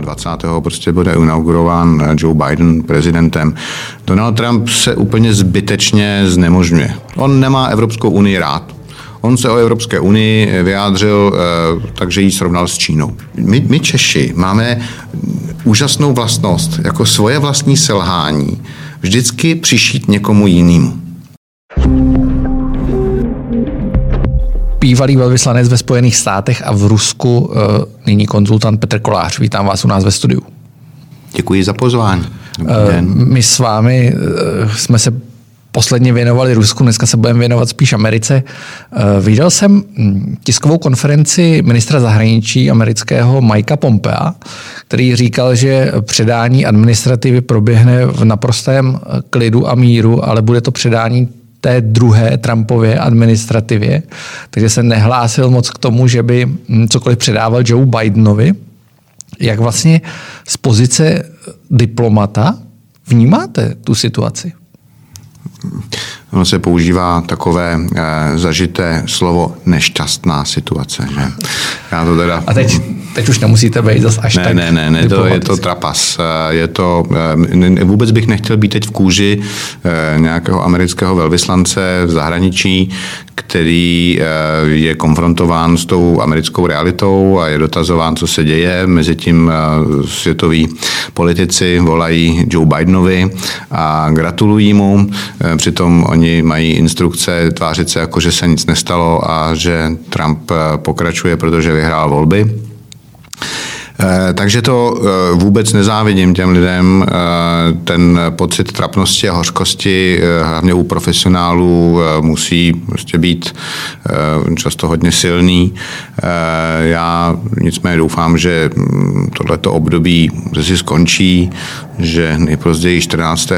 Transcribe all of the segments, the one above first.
a 20. prostě bude inaugurován Joe Biden prezidentem. Donald Trump se úplně zbytečně znemožňuje. On nemá Evropskou unii rád. On se o Evropské unii vyjádřil, eh, takže ji srovnal s Čínou. My, my Češi máme úžasnou vlastnost, jako svoje vlastní selhání, vždycky přišít někomu jinému. Bývalý velvyslanec ve Spojených státech a v Rusku, eh, nyní konzultant Petr Kolář. Vítám vás u nás ve studiu. Děkuji za pozvání. Eh, my s vámi jsme se posledně věnovali Rusku, dneska se budeme věnovat spíš Americe. Eh, viděl jsem hm, tiskovou konferenci ministra zahraničí amerického Mikea Pompea, který říkal, že předání administrativy proběhne v naprostém eh, klidu a míru, ale bude to předání té druhé Trumpově administrativě, takže se nehlásil moc k tomu, že by hm, cokoliv předával Joe Bidenovi. Jak vlastně z pozice diplomata vnímáte tu situaci? ono se používá takové e, zažité slovo nešťastná situace. Že? Já to teda... A teď, teď už nemusíte být zase až ne, tak Ne, ne, ne, to, je to trapas. Eh, je to, e, vůbec bych nechtěl být teď v kůži e, nějakého amerického velvyslance v zahraničí, který eh, je konfrontován s tou americkou realitou a je dotazován, co se děje. Mezitím eh, světoví politici volají Joe Bidenovi a gratulují mu. Eh, přitom oni mají instrukce tvářit se jako, že se nic nestalo a že Trump pokračuje, protože vyhrál volby. Eh, takže to eh, vůbec nezávidím těm lidem. Eh, ten pocit trapnosti a hořkosti, hlavně u profesionálů, musí prostě být často hodně silný. Já nicméně doufám, že hm, tohleto období si skončí, že nejpozději 14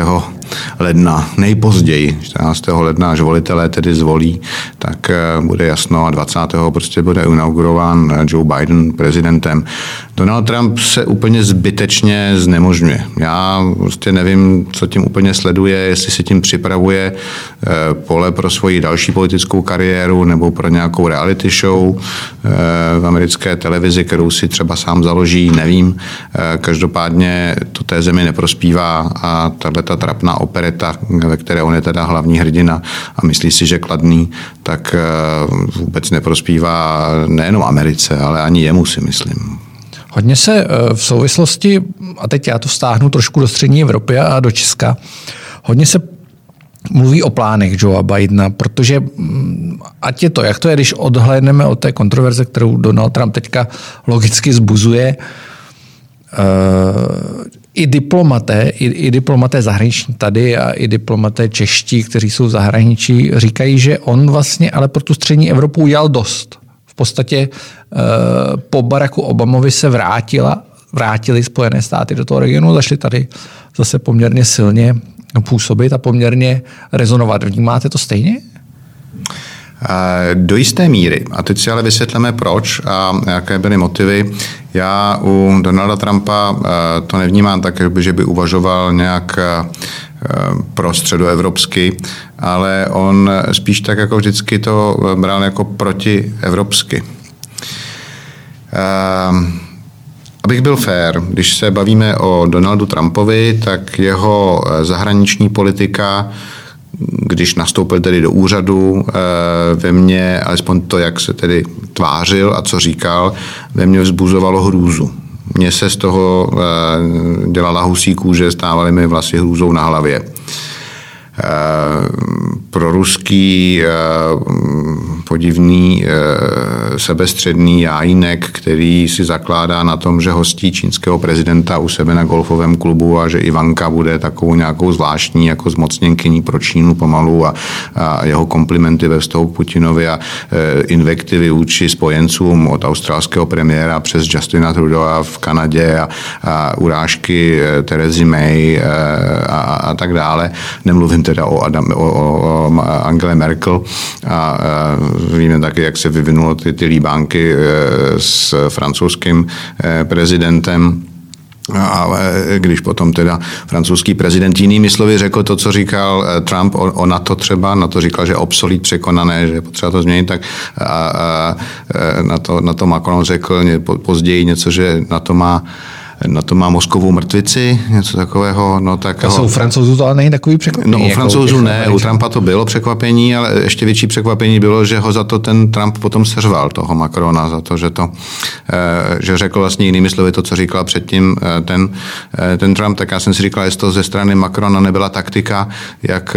ledna, nejpozději 14. ledna, až volitelé tedy zvolí, tak eh, bude jasno a 20. prostě bude inaugurován eh, Joe Biden prezidentem. Donald Trump se úplně zbytečně znemožňuje. Já prostě nevím, co tím úplně sleduje, jestli si tím připravuje eh, pole pro svoji další politickou kariéru nebo pro nějakou reality show v americké televizi, kterou si třeba sám založí, nevím. Každopádně to té zemi neprospívá a tahle ta trapná opereta, ve které on je teda hlavní hrdina a myslí si, že kladný, tak eh, vůbec neprospívá nejenom Americe, ale ani jemu si myslím. Hodně se eh, v souvislosti, a teď já to stáhnu trošku do střední Evropy a do Česka, hodně se mluví o plánech Joea Bidena, protože mm, ať je to, jak to je, když odhlédneme od té kontroverze, kterou Donald Trump teďka logicky zbuzuje, i diplomaté, i, i diplomaté zahraniční tady a i diplomaté čeští, kteří jsou v zahraničí, říkají, že on vlastně ale pro tu střední Evropu udělal dost. V podstatě e, po Baracku Obamovi se vrátila, vrátili Spojené státy do toho regionu, zašli tady zase poměrně silně působit a poměrně rezonovat. Vnímáte to stejně? Do jisté míry. A teď si ale vysvětlíme proč a jaké byly motivy. Já u Donalda Trumpa eh, to nevnímám tak, že by uvažoval nějak eh, pro středoevropsky, ale on spíš tak jako vždycky to bral jako protievropsky. Ehm, abych byl fair, když se bavíme o Donaldu Trumpovi, tak jeho eh, zahraniční politika když nastoupil tedy do úřadu, eh, ve mně, alespoň to, jak se tedy tvářil a co říkal, ve mně vzbuzovalo hrůzu. Mně se z toho eh, dělala husí kůže, stávaly mi vlasy hrůzou na hlavě. Eh, pro ruský podivný sebestředný jájínek, který si zakládá na tom, že hostí čínského prezidenta u sebe na golfovém klubu a že Ivanka bude takovou nějakou zvláštní jako zmocněnkyní pro Čínu pomalu a, a jeho komplimenty ve vztahu k Putinovi a invektivy vůči spojencům od australského premiéra přes Justina Trudeau v Kanadě a, a urážky Terezy May e, a, a tak dále. Nemluvím teda o, Adam, o, o, o Angele Merkel a, a víme taky, jak se vyvinulo ty, ty líbánky s francouzským prezidentem. Ale když potom teda francouzský prezident jinými slovy řekl to, co říkal Trump o, o NATO třeba, na to říkal, že obsolit překonané, že je potřeba to změnit, tak a, a, na, to, na to Macron řekl později něco, že na to má na to má mozkovou mrtvici, něco takového. No, tak to jsou francouzů to ale není takový překvapení. No u jako francouzů ne, u. Trumpa to bylo překvapení, ale ještě větší překvapení bylo, že ho za to ten Trump potom seřval, toho Macrona, za to, že to, eh, že řekl vlastně jinými slovy to, co říkal předtím eh, ten, eh, ten Trump, tak já jsem si říkal, jestli to ze strany Macrona nebyla taktika, jak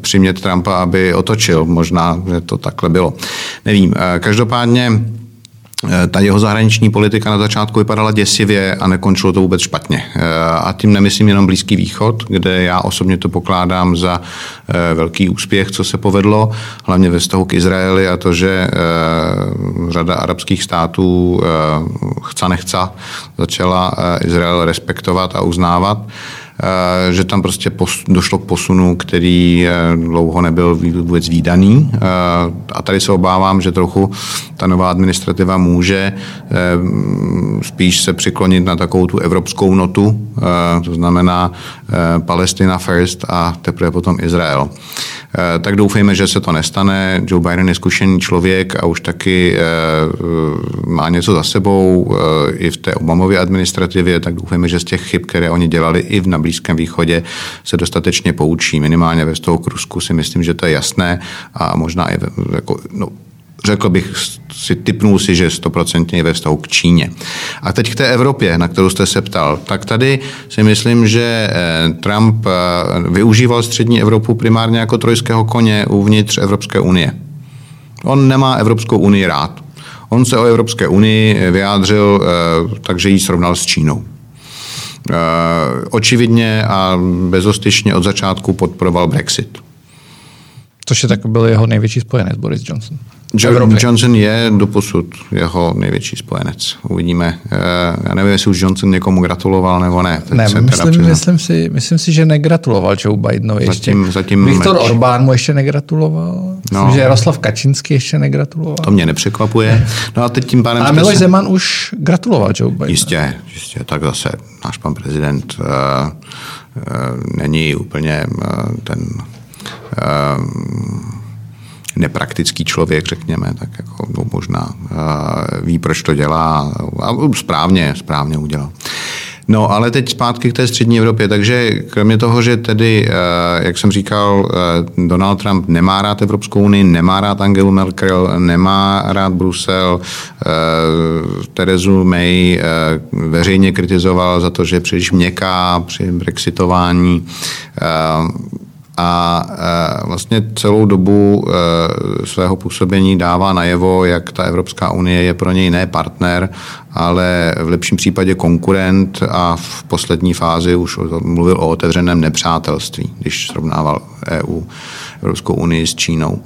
přimět Trumpa, aby otočil. Možná, že to takhle bylo. Nevím. Každopádně ta jeho zahraniční politika na začátku vypadala děsivě a nekončilo to vůbec špatně. Eh, A tím nemyslím jenom Blízký východ, kde já osobně to pokládám za eh, velký úspěch, co se povedlo, hlavně ve vztahu k Izraeli a to, že eh, řada arabských států eh, chce nechce začala eh, Izrael respektovat a uznávat eh, že tam prostě došlo k posunu, který eh, dlouho nebyl vůbec výdaný. Eh, A tady se obávám, že trochu ta nová administrativa může eh, spíš se přiklonit na takovou tu evropskou notu, eh, to znamená eh, Palestina first a teprve potom Izrael. Eh, Tak doufejme, že se to nestane. Joe Biden je zkušený člověk a už taky eh, má něco za sebou eh, i v té Obamově administrativě, tak doufejme, že z těch chyb, které oni dělali i v na Blízkém východě, se dostatečně poučí. Minimálně ve vztahu k Rusku si myslím, že to je jasné a možná i jako, no, řekl bych si, typnul si, že stoprocentně ve vztahu k Číně. A teď k té Evropě, na kterou jste se ptal. Tak tady si myslím, že eh, Trump eh, využíval střední Evropu primárně jako trojského koně uvnitř Evropské unie. On nemá Evropskou unii rád. On se o Evropské unii vyjádřil, eh, takže ji srovnal s Čínou. Eh, Očividně a bezostyšně od začátku podporoval Brexit. Což je tak byl jeho největší spojenec Boris Johnson. Jo- Evropě. Johnson je doposud jeho největší spojenec. Uvidíme. Eh, Já nevím, jestli už Johnson někomu gratuloval nebo ne. Teď Ne, myslím, myslím, si, myslím si, že negratuloval Joe Bidenovi ještě. Zatím- zatím Viktor meč. Orbán mu ještě negratuloval. Myslím, No. že Jaroslav Kačinský ještě negratuloval. To mě nepřekvapuje. No a teď tím pádem... A Miloš se- Zeman už gratuloval Joe Bidenovi. Jistě, jistě, tak zase náš pan prezident uh, uh, není úplně uh, ten uh, nepraktický člověk, řekněme, tak jako no, možná ví, proč to dělá a správně, správně udělal. No, ale teď zpátky k té střední Evropě. Takže kromě toho, že tedy, jak jsem říkal, Donald Trump nemá rád Evropskou unii, nemá rád Angelu Merkel, nemá rád Brusel, Terezu May veřejně kritizoval za to, že je příliš měkká při brexitování a e, vlastně celou dobu e, svého působení dává najevo, jak ta Evropská unie je pro něj ne partner, ale v lepším případě konkurent a v poslední fázi už mluvil o otevřeném nepřátelství, když srovnával EU, Evropskou unii s Čínou.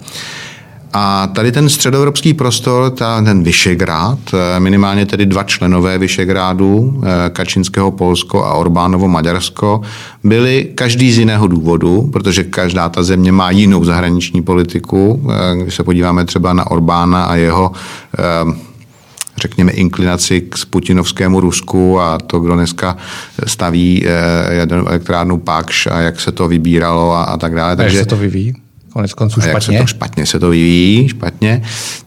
A tady ten středoevropský prostor, ta, ten Vyšegrád, eh, minimálně tedy dva členové Vyšegrádu, eh, Kačinského Polsko a Orbánovo Maďarsko, byli každý z jiného důvodu, protože každá ta země má jinou zahraniční politiku. Eh, Když se podíváme třeba na Orbána a jeho eh, řekněme, inklinaci k putinovskému Rusku a to, kdo dneska staví jadernou elektrárnu Pakš a jak se to vybíralo a, a tak dále. Takže se to vyvíjí. Konec konců a jak se špatně. to špatně se to vyvíjí, špatně,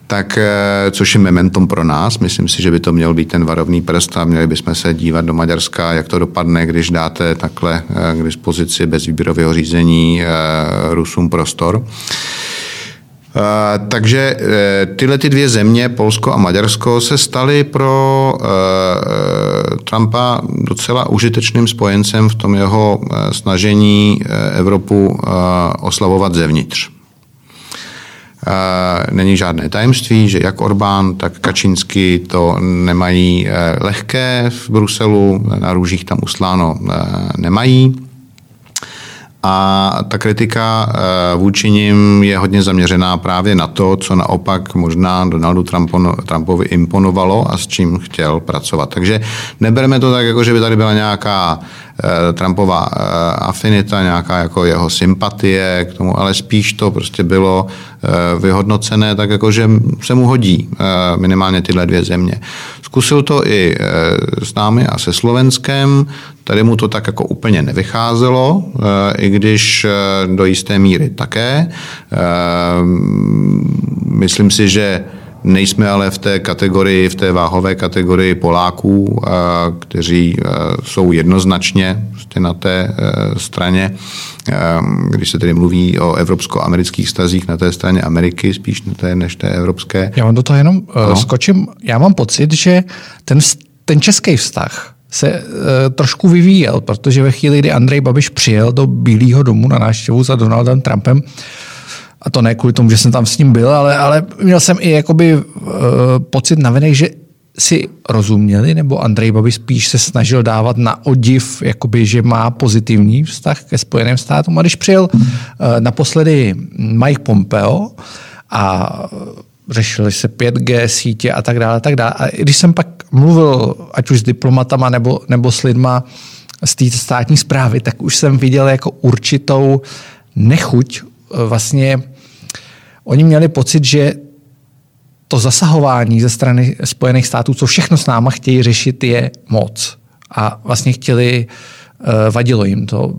tak eh, což je mementom pro nás. Myslím si, že by to měl být ten varovný prst a měli bychom se dívat do Maďarska, jak to dopadne, když dáte takhle eh, k dispozici bez výběrového řízení eh, Rusům prostor. Eh, Takže eh, tyhle ty dvě země, Polsko a Maďarsko, se staly pro eh, Trumpa docela užitečným spojencem v tom jeho eh, snažení Evropu oslavovat zevnitř. Není žádné tajemství, že jak Orbán, tak Kačínsky to nemají eh, lehké v Bruselu, na růžích tam usláno nemají. A ta kritika eh, vůči nim je hodně zaměřená právě na to, co naopak možná Donaldu Trumpovi imponovalo a s čím chtěl pracovat. Takže nebereme to tak, jako že by tady byla nějaká eh, Trumpova eh, afinita, nějaká jako jeho sympatie k tomu, ale spíš to prostě bylo vyhodnocené tak, jako že se mu hodí minimálně tyhle dvě země. Zkusil to i eh, s námi a se Slovenskem, tady mu to tak jako úplně nevycházelo, eh, i když eh, do jisté míry také. Myslím si, že Nejsme ale v té kategorii, v té váhové kategorii Poláků, kteří jsou jednoznačně prostě na té straně, když se tedy mluví o evropsko-amerických stazích na té straně Ameriky, spíš na té, než té evropské. Já vám do toho jenom ano. skočím. Já mám pocit, že ten, ten český vztah se e, trošku vyvíjel, protože ve chvíli, kdy Andrej Babiš přijel do Bílého domu na návštěvu za Donaldem Trumpem, a to ne kvůli tomu, že jsem tam s ním byl, ale, ale měl jsem i jakoby e, pocit navenek, že si rozuměli, nebo Andrej Babiš spíš se snažil dávat na odiv, jakoby, že má pozitivní vztah ke Spojeným státům. A když přijel e, naposledy Mike Pompeo a řešili se 5G sítě a tak dále, a tak dále. A když jsem pak mluvil, ať už s diplomatama nebo, nebo s lidma z té státní zprávy, tak už jsem viděl jako určitou nechuť. Vlastně oni měli pocit, že to zasahování ze strany Spojených států, co všechno s náma chtějí řešit, je moc. A vlastně chtěli Eh, vadilo jim to,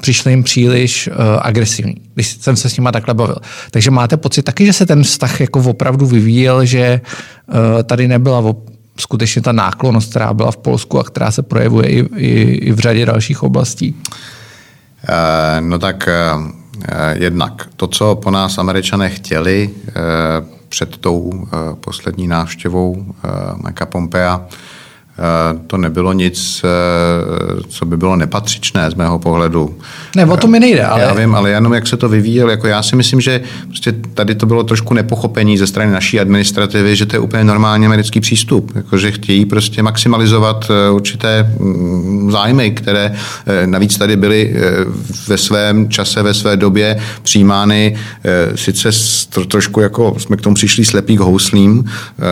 přišli jim příliš eh, agresivní, když jsem se s nimi takhle bavil. Takže máte pocit taky, že se ten vztah jako opravdu vyvíjel, že eh, tady nebyla skutečně ta náklonost, která byla v Polsku a která se projevuje i, i, i v řadě dalších oblastí? No tak jednak to, co po nás američané chtěli před tou poslední návštěvou Mike Pompea, Eh, to nebylo nic, eh, co by bylo nepatřičné z mého pohledu. Ne, o to mi nejde, ale... Já vím, ale jenom jak se to vyvíjelo, jako já si myslím, že prostě tady to bylo trošku nepochopení ze strany naší administrativy, že to je úplně normální americký přístup, jako že chtějí prostě maximalizovat eh, určité mm, zájmy, které navíc tady byly ve svém čase, ve své době přijímány sice trošku jako jsme k tomu přišli slepý k houslím,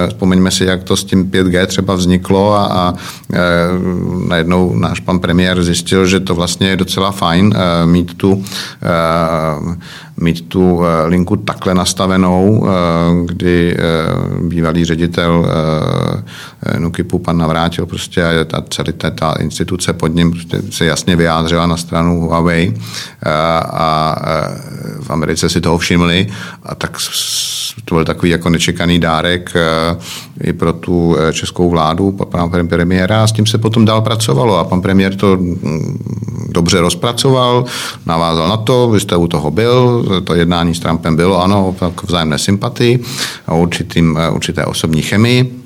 vzpomeňme si, jak to s tím 5G třeba vzniklo a, a e, najednou náš pan premiér zjistil, že to vlastně je docela fajn e, mít tu e, mít tu linku takhle nastavenou, kdy bývalý ředitel Nukipu pan Navrátil prostě a ta celý ta instituce pod ním prostě se jasně vyjádřila na stranu Huawei a v Americe si toho všimli a tak to byl takový jako nečekaný dárek i pro tu českou vládu, pana premiéra a s tím se potom dál pracovalo a pan premiér to mm, dobře rozpracoval, navázal na to, vy jste u toho byl, to jednání s Trumpem bylo, ano, k vzájemné sympatii a určitým, určité osobní chemii.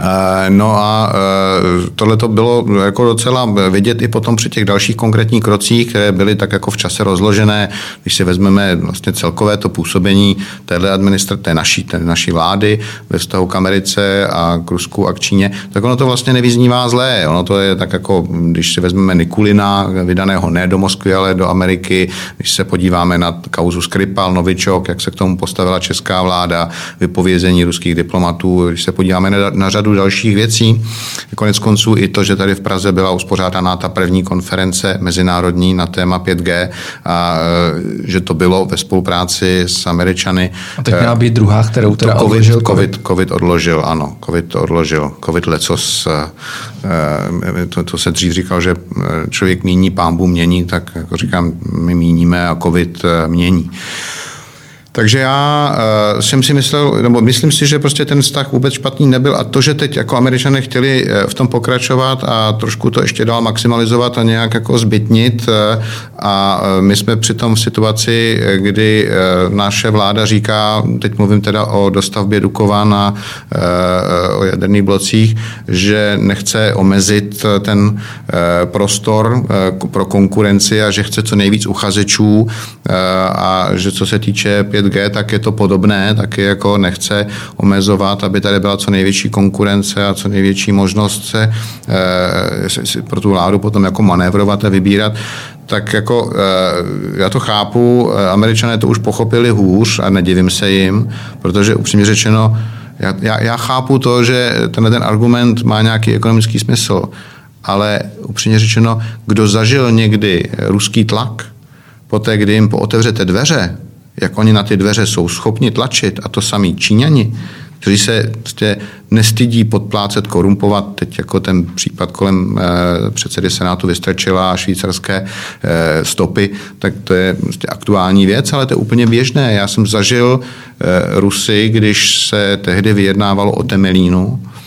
Eh, no a eh, tohle to bylo jako docela vidět i potom při těch dalších konkrétních krocích, které byly tak jako v čase rozložené, když si vezmeme vlastně celkové to působení téhle administrace, té naší, té naší vlády ve vztahu k Americe a k Rusku a k Číně, tak ono to vlastně nevyznívá zlé. Ono to je tak jako, když si vezmeme Nikulina, vydaného ne do Moskvy, ale do Ameriky, když se podíváme na kauzu Skripal, Novičok, jak se k tomu postavila česká vláda, vypovězení ruských diplomatů, když se podíváme na, na řadu řadu dalších věcí. Konec konců i to, že tady v Praze byla uspořádaná ta první konference mezinárodní na téma 5G a e, že to bylo ve spolupráci s Američany. A teď měla být druhá, kterou teda COVID, odložil COVID. COVID odložil, ano, COVID to odložil. COVID lecos, e, e, to, to se dřív říkal, že člověk míní, pámbu mění, tak jako říkám, my míníme a COVID mění. Takže já uh, jsem si myslel, nebo myslím si, že prostě ten vztah vůbec špatný nebyl a to, že teď jako američané chtěli eh, v tom pokračovat a trošku to ještě dál maximalizovat a nějak jako zbytnit uh, a my jsme přitom v situaci, kdy naše vláda říká, teď mluvím teda o dostavbě Dukova na o jaderných blocích, že nechce omezit ten prostor pro konkurenci a že chce co nejvíc uchazečů a že co se týče 5G, tak je to podobné, taky jako nechce omezovat, aby tady byla co největší konkurence a co největší možnost se, e, pro tu vládu potom jako manévrovat a vybírat. Tak jako e, já to chápu, eh, američané to už pochopili hůř a nedivím se jim, protože upřímně řečeno, já, já, já chápu to, že tenhle ten argument má nějaký ekonomický smysl, ale upřímně řečeno, kdo zažil někdy ruský tlak, poté, kdy jim pootevřete dveře, jak oni na ty dveře jsou schopni tlačit, a to samý Číňani, kteří se prostě nestydí podplácet, korumpovat, teď jako ten případ kolem e, předsedy Senátu Vystrčila a švýcarské e, stopy, tak to je prostě aktuální věc, ale to je úplně běžné. Já jsem zažil e, Rusy, když se tehdy vyjednávalo o Temelínu, Eh,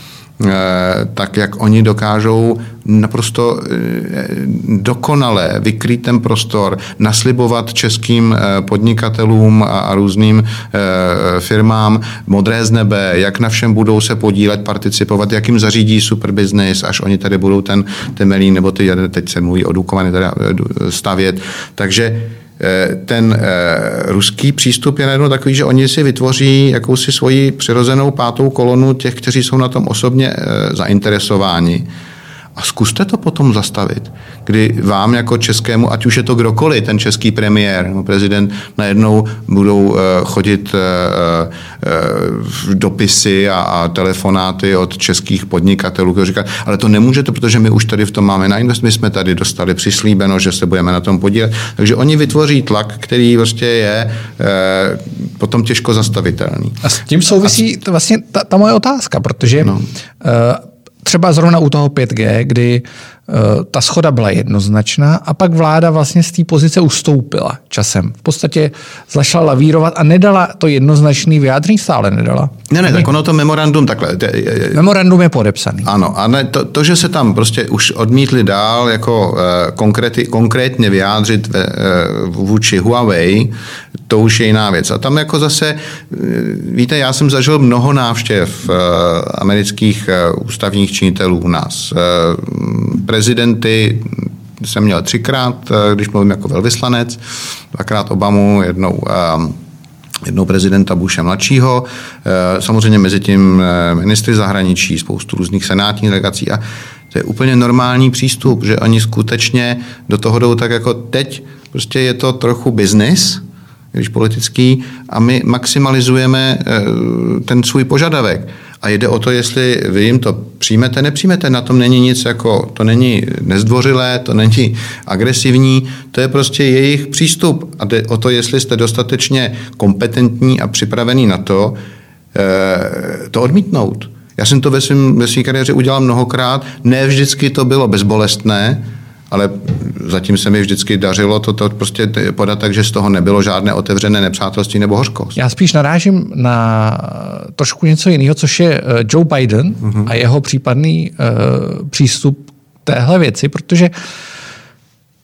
tak jak oni dokážou naprosto eh, dokonale vykrýt ten prostor, naslibovat českým eh, podnikatelům a různým firmám modré z nebe, jak na všem budou se podílet, participovat, jak jim zařídí super business, až oni tady budou ten temelín, nebo ty, teď se mluví o teda stavět. Takže Eh, ten eh, ruský přístup je najednou takový, že oni si vytvoří jakousi svoji přirozenou pátou kolonu těch, kteří jsou na tom osobně eh, zainteresováni a zkuste to potom zastavit, kdy vám jako českému, ať už je to kdokoliv, ten český premiér nebo prezident, najednou budou eh, chodit eh, eh, dopisy a, a telefonáty od českých podnikatelů, kteří říkají, ale to nemůžete, protože my už tady v tom máme na invest, my jsme tady dostali přislíbeno, že se budeme na tom podílet. Takže oni vytvoří tlak, který prostě je potom těžko zastavitelný. A s tím souvisí a... vlastně ta, ta moje otázka, protože no. uh, třeba zrovna u toho 5G, kdy ta schoda byla jednoznačná a pak vláda vlastně z té pozice ustoupila časem. V podstatě zašla lavírovat a nedala to jednoznačný vyjádření, stále nedala. Ne, ne, tak ono to memorandum takhle. Memorandum je podepsaný. Ano, a ne, to, to, že se tam prostě už odmítli dál jako uh, konkrétní, konkrétně vyjádřit uh, vůči Huawei, to už je jiná věc. A tam jako zase, víte, já jsem zažil mnoho návštěv amerických ústavních činitelů u nás. Uh, prezidenty jsem měl třikrát, uh, když mluvím jako velvyslanec, dvakrát Obamu, jednou uh, jednou prezidenta Bushe mladšího, samozřejmě mezi tím ministry zahraničí, spoustu různých senátních delegací a to je úplně normální přístup, že oni skutečně do toho jdou tak jako teď, prostě je to trochu biznis, když politický, a my maximalizujeme eh, ten svůj požadavek. A jde o to, jestli vy jim to přijmete, nepřijmete. Na tom není nic jako, to není nezdvořilé, to není agresivní, to je prostě jejich přístup. A jde o to, jestli jste dostatečně kompetentní a připravený na to, eh, to odmítnout. Já jsem to ve, svým, ve své kariéře udělal mnohokrát, ne vždycky to bylo bezbolestné, ale zatím se mi vždycky dařilo to, to prostě podat tak, že z toho nebylo žádné otevřené nepřátelství nebo hořkost. Já spíš narážím na trošku něco jiného, což je eh, Joe Biden uh-huh. a jeho případný uh, přístup téhle věci, protože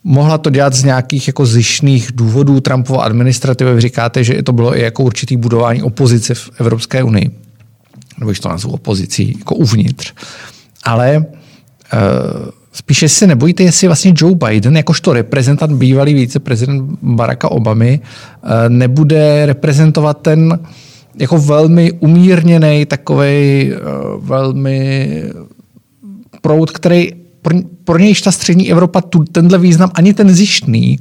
mohla to dělat z nějakých jako zjištných důvodů Trumpova administrativy. Vy říkáte, že to bylo i jako určitý budování opozice v Evropské unii. Nebo to nazvu opozicí, jako uvnitř. Ale uh, Spíše si nebojíte, jestli vlastně Joe Biden, jakožto reprezentant, bývalý viceprezident Baracka Obamy, eh, nebude reprezentovat ten jako velmi umírněný, takový eh, velmi proud, který pro, pro nějž ta střední Evropa tu, tenhle význam ani ten zjištný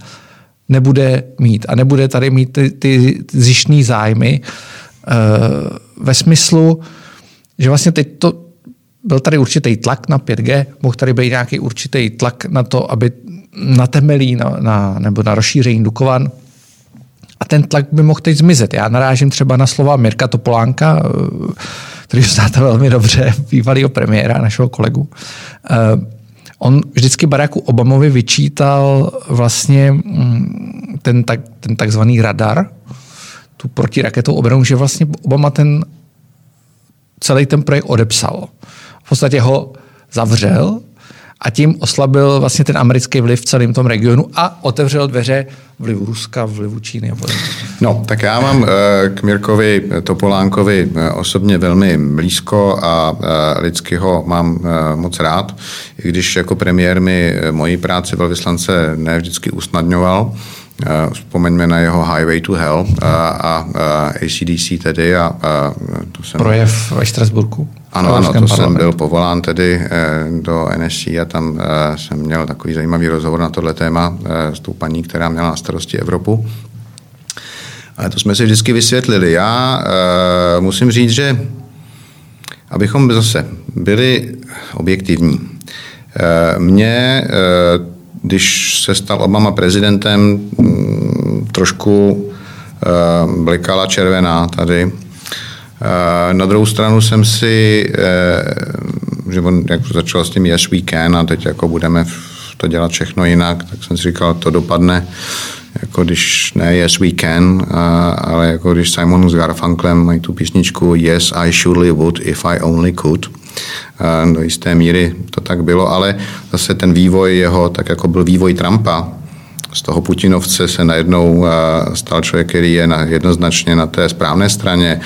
nebude mít. A nebude tady mít ty, ty zjištný zájmy uh, ve smyslu, že vlastně teď to byl tady určitý tlak na 5G, mohl tady být nějaký určitý tlak na to, aby na temelí na, na, nebo na rozšíření Dukovan. A ten tlak by mohl teď zmizet. Já narážím třeba na slova Mirka Topolánka, eh, který znáte velmi dobře, bývalého premiéra, našeho kolegu. Eh, on vždycky Baracku Obamovi vyčítal vlastně mm, ten, tak, ten takzvaný radar, tu protiraketovou obranu, že vlastně Obama ten celý ten projekt odepsal v podstatě ho zavřel a tím oslabil vlastně ten americký vliv v celém tom regionu a otevřel dveře vlivu Ruska, vlivu Číny a podobně. No, tak já mám eh, k Mirkovi Topolánkovi eh, osobně velmi blízko a eh, lidsky ho mám moc rád, i když jako premiér mi moji práci velvyslance ne vždycky usnadňoval. Vzpomeňme na jeho Highway to Hell a, a, a ACDC tedy. A, a to jsem... Projev ve Štrasburku? Ano, ano, to parlamentu. jsem byl povolán tedy eh, do NSC a tam eh, jsem měl takový zajímavý rozhovor na tohle téma eh, s tou paní, která měla na starosti Evropu. Ale to jsme si vždycky vysvětlili. Já musím říct, že abychom zase byli objektivní, mě, když se stal Obama prezidentem, mm, trošku blikala červená tady Na druhou stranu jsem si, že on jak začal s tím Yes We Can a teď jako budeme to dělat všechno jinak, tak jsem si říkal, to dopadne jako když ne Yes We Can, ale jako když Simon s Garfunklem mají tu písničku Yes I surely would if I only could. Do jisté míry to tak bylo, ale zase ten vývoj jeho, tak jako byl vývoj Trumpa, z toho Putinovce se najednou stal člověk, který je jednoznačně na té správné straně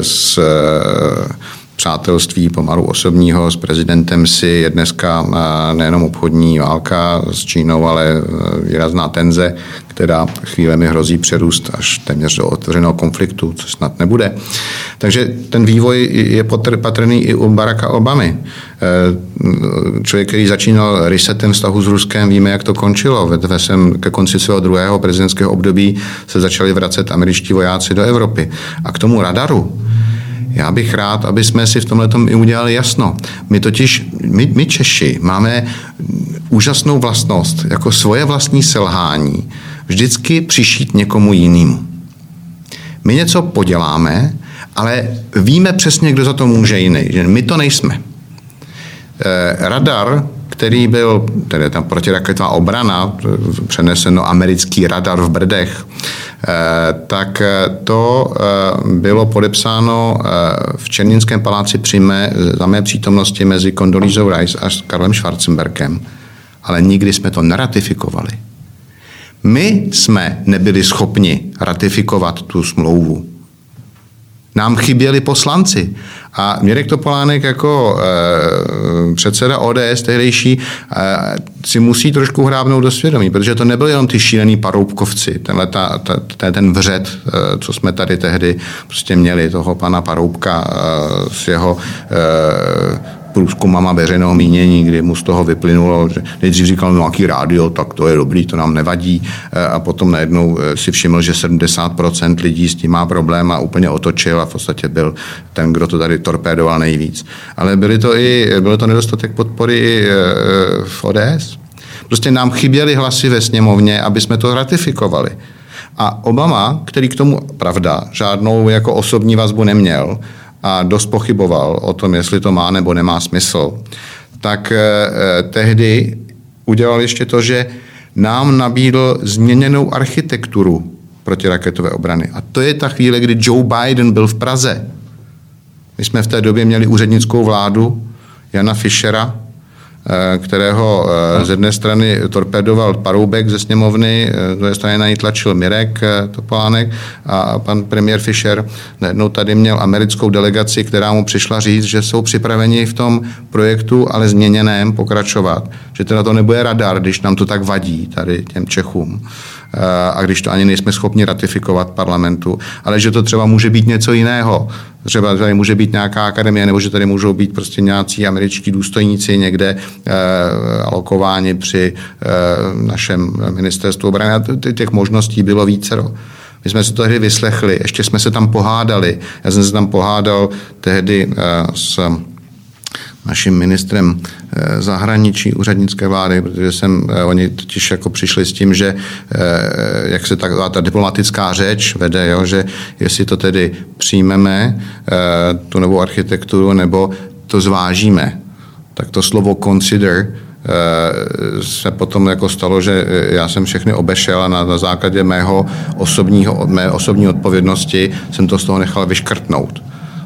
s přátelství pomalu osobního s prezidentem si je dneska nejenom obchodní válka s Čínou, ale e, výrazná tenze, která chvílemi hrozí přerůst až téměř do otevřeného konfliktu, což snad nebude. Takže ten vývoj je patrný i u Baracka Obamy. E, člověk, který začínal resetem vztahu s Ruskem, víme, jak to končilo. Ve svém ke konci svého druhého prezidentského období se začali vracet američtí vojáci do Evropy. A k tomu radaru, já bych rád, aby jsme si v tomhle i udělali jasno. My totiž, my, my Češi máme úžasnou vlastnost, jako svoje vlastní selhání, vždycky přišít někomu jinému. My něco poděláme, ale víme přesně, kdo za to může jiný. My to nejsme. Eh, radar, který byl, tedy ta protiraketová obrana, přeneseno americký radar v Brdech, Eh, tak eh, to eh, bylo podepsáno v Černínském paláci při mé, za mé přítomnosti mezi Condoleezou Rice a Karlem Schwarzenbergem. Ale nikdy jsme to neratifikovali. My jsme nebyli schopni ratifikovat tu smlouvu. Nám chyběli poslanci. A Mirek Topolánek jako e, předseda ODS tehdejší e, si musí trošku hrábnout do svědomí, protože to nebyl jenom ty šílený paroubkovci, tenhle ta, ta, ten, ten vřet, e, co jsme tady tehdy prostě měli, toho pana Paroubka e, s jeho e, průzkumama veřejného mínění, kdy mu z toho vyplynulo, že nejdřív říkal, no jaký rádio, tak to je dobrý, to nám nevadí. E, a potom najednou e, si všiml, že 70% lidí s tím má problém a úplně otočil a v podstatě byl ten, kdo to tady torpédoval nejvíc. Ale byly to i, bylo to nedostatek podpory e, v ODS. Prostě nám chyběly hlasy ve sněmovně, aby jsme to ratifikovali. A Obama, který k tomu, pravda, žádnou jako osobní vazbu neměl, a dost pochyboval o tom, jestli to má nebo nemá smysl, tak eh, eh, tehdy udělal ještě to, že nám nabídl změněnou architekturu protiraketové obrany. A to je ta chvíle, kdy Joe Biden byl v Praze. My jsme v té době měli úřednickou vládu Jana Fischera, kterého eh, z jedné strany torpedoval Paroubek ze sněmovny, eh, z druhé strany na ní tlačil Mirek Topolánek a pan premiér Fischer najednou tady měl americkou delegaci, která mu přišla říct, že jsou připraveni v tom projektu, ale změněném pokračovat. Že teda to nebude radar, když nám to tak vadí tady těm Čechům a když to ani nejsme schopni ratifikovat parlamentu, ale že to třeba může být něco jiného. Třeba tady může být nějaká akademie, nebo že tady můžou být prostě nějací američtí důstojníci někde eh, alokováni při eh, našem ministerstvu obrany. A těch možností bylo vícero. My jsme se to tehdy vyslechli, ještě jsme se tam pohádali. Já jsem se tam pohádal tehdy eh, s naším ministrem eh, zahraničí úřednické vlády, protože jsem, eh, oni totiž jako přišli s tím, že eh, jak se ta, ta diplomatická řeč vede, jo, že jestli to tedy přijmeme, tu novou architekturu, nebo to zvážíme. Tak to slovo consider se potom jako stalo, že já jsem všechny obešel a na, na základě mého osobního, mé osobní odpovědnosti jsem to z toho nechal vyškrtnout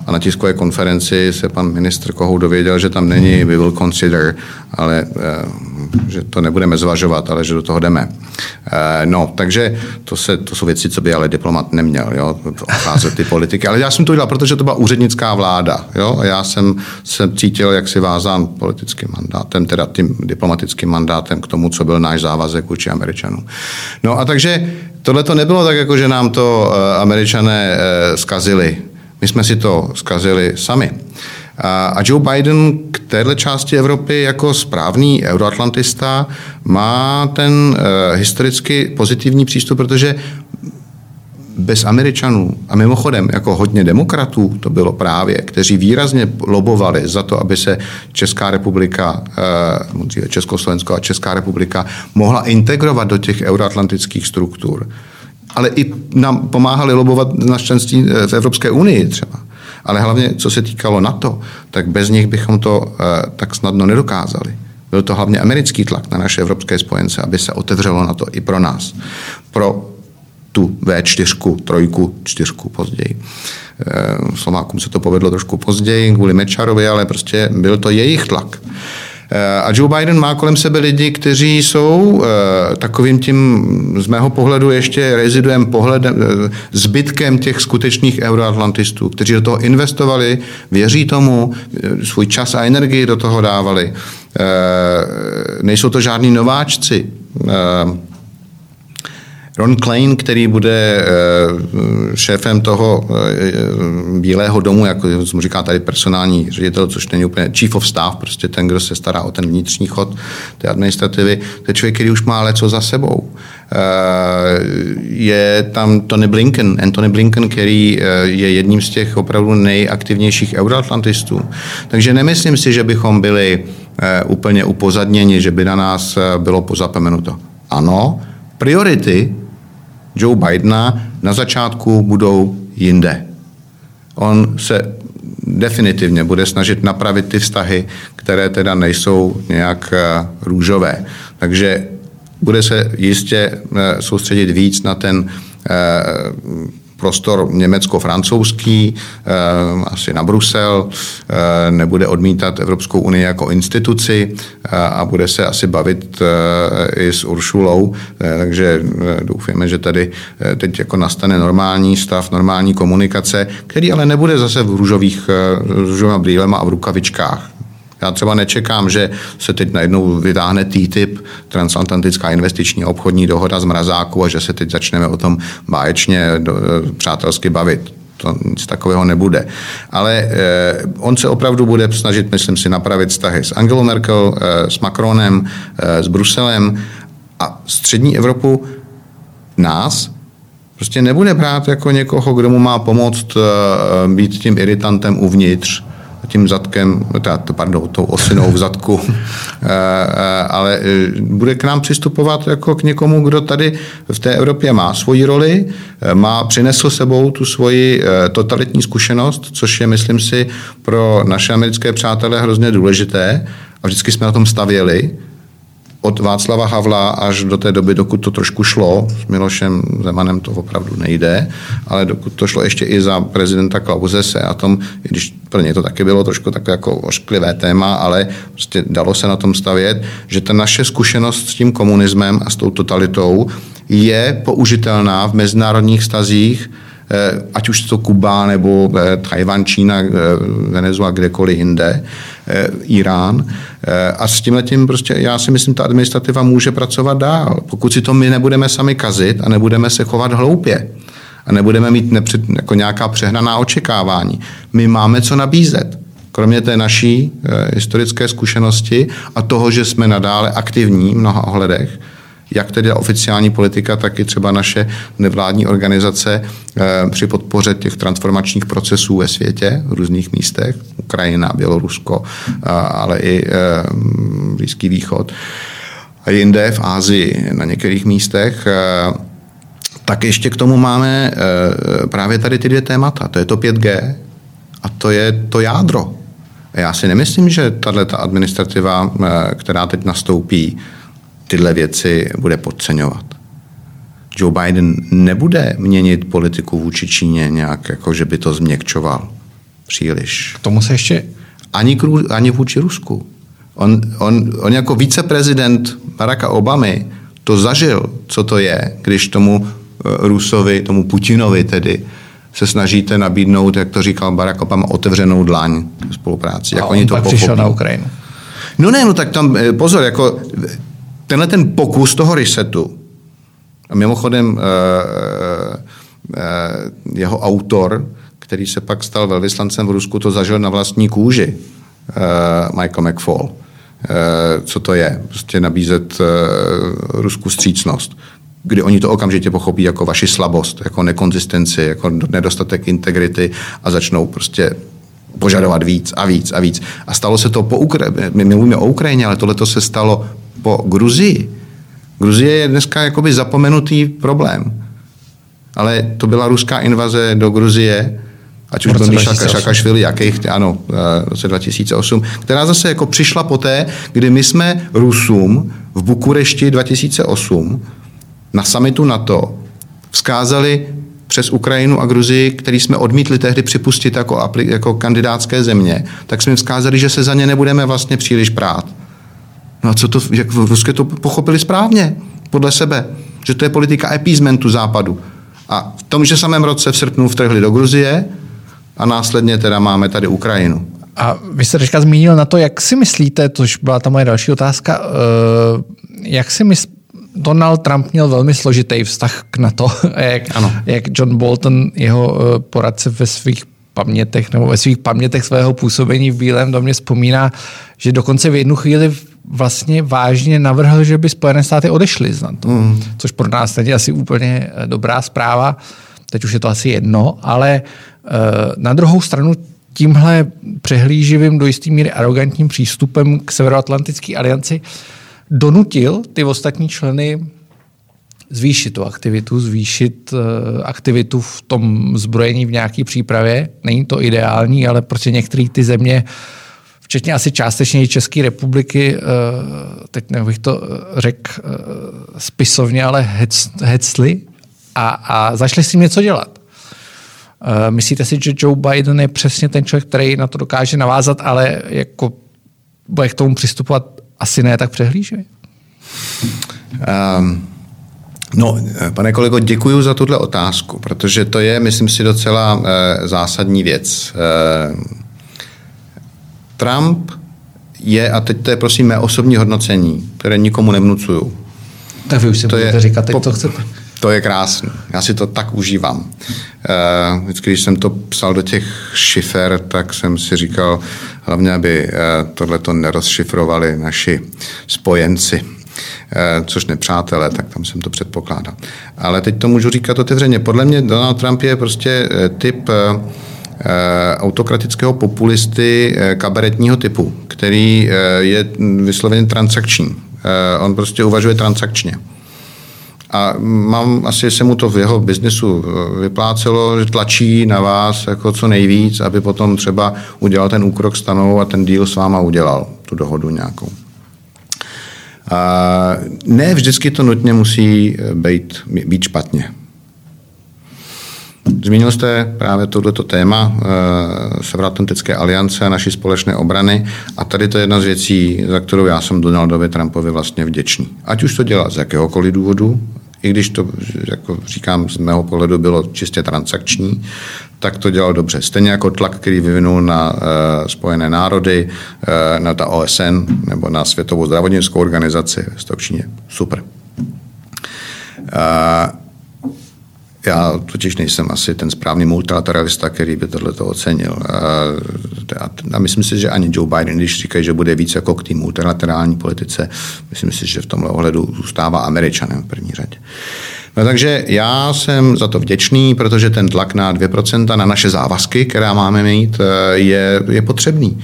a na tiskové konferenci se pan ministr Kohou dověděl, že tam není we will consider, ale eh, že to nebudeme zvažovat, ale že do toho jdeme. Eh, no, takže to, se, to jsou věci, co by ale diplomat neměl, jo, obcházet ty politiky. Ale já jsem to udělal, protože to byla úřednická vláda, jo, a já jsem se cítil jaksi vázán politickým mandátem, teda tím diplomatickým mandátem k tomu, co byl náš závazek vůči Američanům. No a takže tohle to nebylo tak, jako že nám to eh, Američané zkazili. My jsme si to zkazili sami. A Joe Biden k téhle části Evropy jako správný euroatlantista má ten uh, historicky pozitivní přístup, protože bez Američanů a mimochodem jako hodně demokratů to bylo právě, kteří výrazně lobovali za to, aby se Česká republika, uh, Československo a Česká republika mohla integrovat do těch euroatlantických struktur ale i nám pomáhali lobovat na členství eh, v Evropské unii třeba. Ale hlavně, co se týkalo NATO, tak bez nich bychom to tak snadno nedokázali. Byl to hlavně americký tlak na naše evropské spojence, aby se otevřelo na to i pro nás. Pro tu V4, trojku, čtyřku později. Eh, Slovákům se to povedlo trošku později kvůli Mečarovi, ale prostě byl to jejich tlak. Eh, a Joe Biden má kolem sebe lidi, kteří jsou eh, takovým tím, z mého pohledu, ještě reziduem pohledem, zbytkem těch skutečných euroatlantistů, kteří do toho investovali, věří tomu, svůj čas a energii do toho dávali. Nejsou to žádní nováčci. Ron Klein, který bude eh, šéfem toho eh, Bílého domu, jako mu říká tady personální ředitel, což není úplně chief of staff, prostě ten, kdo se stará o ten vnitřní chod té administrativy, to je člověk, který už má leco za sebou. Eh, je tam Tony Blinken, Anthony Blinken, který je jedním z těch opravdu nejaktivnějších euroatlantistů. Takže nemyslím si, že bychom byli úplně upozadněni, že by na nás bylo pozapomenuto. Ano, priority Joe Bidena na začátku budou jinde. On se definitivně bude snažit napravit ty vztahy, které teda nejsou nějak eh, růžové. Takže bude se jistě eh, soustředit víc na ten eh, prostor německo-francouzský, eh, asi na Brusel, eh, nebude odmítat Evropskou unii jako instituci eh, a bude se asi bavit i s Uršulou, takže doufáme, že tady teď jako nastane normální stav, normální komunikace, který ale nebude zase v růžových, růžovým brýlem a v rukavičkách. Já třeba nečekám, že se teď najednou vytáhne TTIP, transatlantická investiční obchodní dohoda z mrazáku a že se teď začneme o tom báječně do, přátelsky bavit. To nic takového nebude. Ale eh, on se opravdu bude snažit, myslím si, napravit vztahy s Angelou Merkel, eh, s Macronem, eh, s Bruselem a střední Evropu nás prostě nebude brát jako někoho, kdo mu má pomoct eh, být tím iritantem uvnitř, tím zadkem, pardon, tou osinou v zadku, eh, eh, ale eh, bude k nám přistupovat jako k někomu, kdo tady v té Evropě má svoji roli, má, přinesl sebou tu svoji totalitní zkušenost, což je, myslím si, pro naše americké přátelé hrozně důležité. A vždycky jsme na tom stavěli, od Václava Havla až do té doby, dokud to trošku šlo, s Milošem Zemanem to opravdu nejde, ale dokud to šlo ještě i za prezidenta Klausese a tom, i když pro ně to taky bylo trošku takové jako ošklivé téma, ale prostě dalo se na tom stavět, že ta naše zkušenost s tím komunismem a s tou totalitou je použitelná v mezinárodních stazích, ať už to Kuba nebo eh, Tajvan, Čína, eh, Venezuela, kdekoliv jinde, Irán. A s tím letím prostě já si myslím, ta administrativa může pracovat dál. Pokud si to my nebudeme sami kazit a nebudeme se chovat hloupě a nebudeme mít nepřed, jako nějaká přehnaná očekávání. My máme co nabízet. Kromě té naší e, historické zkušenosti a toho, že jsme nadále aktivní v mnoha ohledech, jak tedy oficiální politika, tak i třeba naše nevládní organizace e, při podpoře těch transformačních procesů ve světě v různých místech, Ukrajina, Bělorusko, e, ale i e, Blízký východ a jinde v Ázii na některých místech. Tak ještě k tomu máme právě tady ty dvě témata. To je to 5G a to je to jádro. Já si nemyslím, že tato administrativa, e, která teď nastoupí, tyhle věci bude podceňovat. Joe Biden nebude měnit politiku vůči Číně nějak, jako že by to změkčoval příliš. K tomu se ještě... Ani, ani vůči Rusku. On, on, on jako viceprezident Baracka Obamy to zažil, co to je, když tomu eh, Rusovi, tomu Putinovi tedy, se snažíte nabídnout, jak to říkal Barack Obama, otevřenou dlaň spolupráci. Jak A oni to pak přišel na Ukrajinu. No ne, no tak tam eh, pozor, jako tenhle ten pokus toho resetu, a mimochodem eh, eh, jeho autor, který se pak stal velvyslancem v Rusku, to zažil na vlastní kůži, eh, Michael McFall. Co to je? Prostě nabízet Rusku střícnost kdy oni to okamžitě pochopí jako vaši slabost, jako nekonzistenci, jako nedostatek integrity a začnou prostě požadovat víc a víc a víc. A stalo se to po Ukrajině, my mluvíme o Ukrajině, ale tohle se stalo po Gruzii. Gruzie je dneska jakoby zapomenutý problém. Ale to byla ruská invaze do Gruzie ať už byl Míša Šakašvili, jakých, ano, v roce 2008, která zase jako přišla poté, kdy my jsme Rusům v Bukurešti 2008 na samitu NATO vzkázali přes Ukrajinu a Gruzii, který jsme odmítli tehdy připustit jako, jako kandidátské země, tak jsme jim vzkázali, že se za ně nebudeme vlastně příliš prát. No a co to, jak v Ruské to pochopili správně, podle sebe, že to je politika appeasementu západu. A v tom, že samém roce v srpnu vtrhli do Gruzie a následně teda máme tady Ukrajinu. A vy jste teďka zmínil na to, jak si myslíte, tož byla ta moje další otázka, eh, jak si myslíte, Donald Trump měl velmi složitý vztah k NATO, jak, ano. jak John Bolton, jeho eh, poradce ve svých pamětech nebo ve svých pamětech svého působení v Bílém domě vzpomíná, že dokonce v jednu chvíli vlastně vážně navrhl, že by Spojené státy odešly z NATO, mm. což pro nás teď je asi úplně eh, dobrá zpráva. Teď už je to asi jedno, ale uh, na druhou stranu tímhle přehlíživým do jistý míry arrogantním přístupem k Severoatlantické alianci donutil ty ostatní členy zvýšit tu aktivitu, zvýšit uh, aktivitu v tom zbrojení v nějaké přípravě. Není to ideální, ale prostě některé ty země uh, včetně asi částečně i České republiky, eh, teď bych to eh, řekl eh, spisovně, ale hecli a, a začali s tím něco dělat. Myslíte si, že Joe Biden je přesně ten člověk, který na to dokáže navázat, ale jako bude k tomu přistupovat asi ne tak přehlíživě? Um, no, pane kolego, děkuji za tuhle otázku, protože to je, myslím si, docela uh, zásadní věc. Uh, Trump je, a teď to je prosím mé osobní hodnocení, které nikomu nevnucuju. Tak vy už si to je, říkat teď, co chcete. To je krásné. Já si to tak užívám. Eh, vždycky, když jsem to psal do těch šifer, tak jsem si říkal, hlavně, aby eh, tohle to nerozšifrovali naši spojenci eh, což nepřátelé, tak tam jsem to předpokládal. Ale teď to můžu říkat otevřeně. Podle mě Donald Trump je prostě typ autokratického populisty eh, kabaretního typu, který eh, je vysloveně transakční. On prostě uvažuje transakčně. A mám, asi se mu to v jeho biznesu vyplácelo, že tlačí na vás jako co nejvíc, aby potom třeba udělal ten úkrok stanou a ten díl s váma udělal, tu dohodu nějakou. A ne vždycky to nutně musí být, být špatně. Zmínil jste právě tohleto téma e, Severoatlantické aliance a naší společné obrany a tady to je jedna z věcí, za kterou já jsem Donaldovi Trumpovi vlastně vděčný. Ať už to dělá z jakéhokoliv důvodu, i když to, jako říkám, z mého pohledu bylo čistě transakční, tak to dělal dobře. Stejně jako tlak, který vyvinul na uh, Spojené národy, uh, na ta OSN nebo na Světovou zdravotnickou organizaci Číně. Super. Uh, já totiž nejsem asi ten správný multilateralista, který by tohle to ocenil. A, a myslím si, že ani Joe Biden, když říkají, že bude víc jako k té multilaterální politice, myslím si, že v tomhle ohledu zůstává američanem v první řadě. No takže já jsem za to vděčný, protože ten tlak na 2% na naše závazky, která máme mít, je, je potřebný.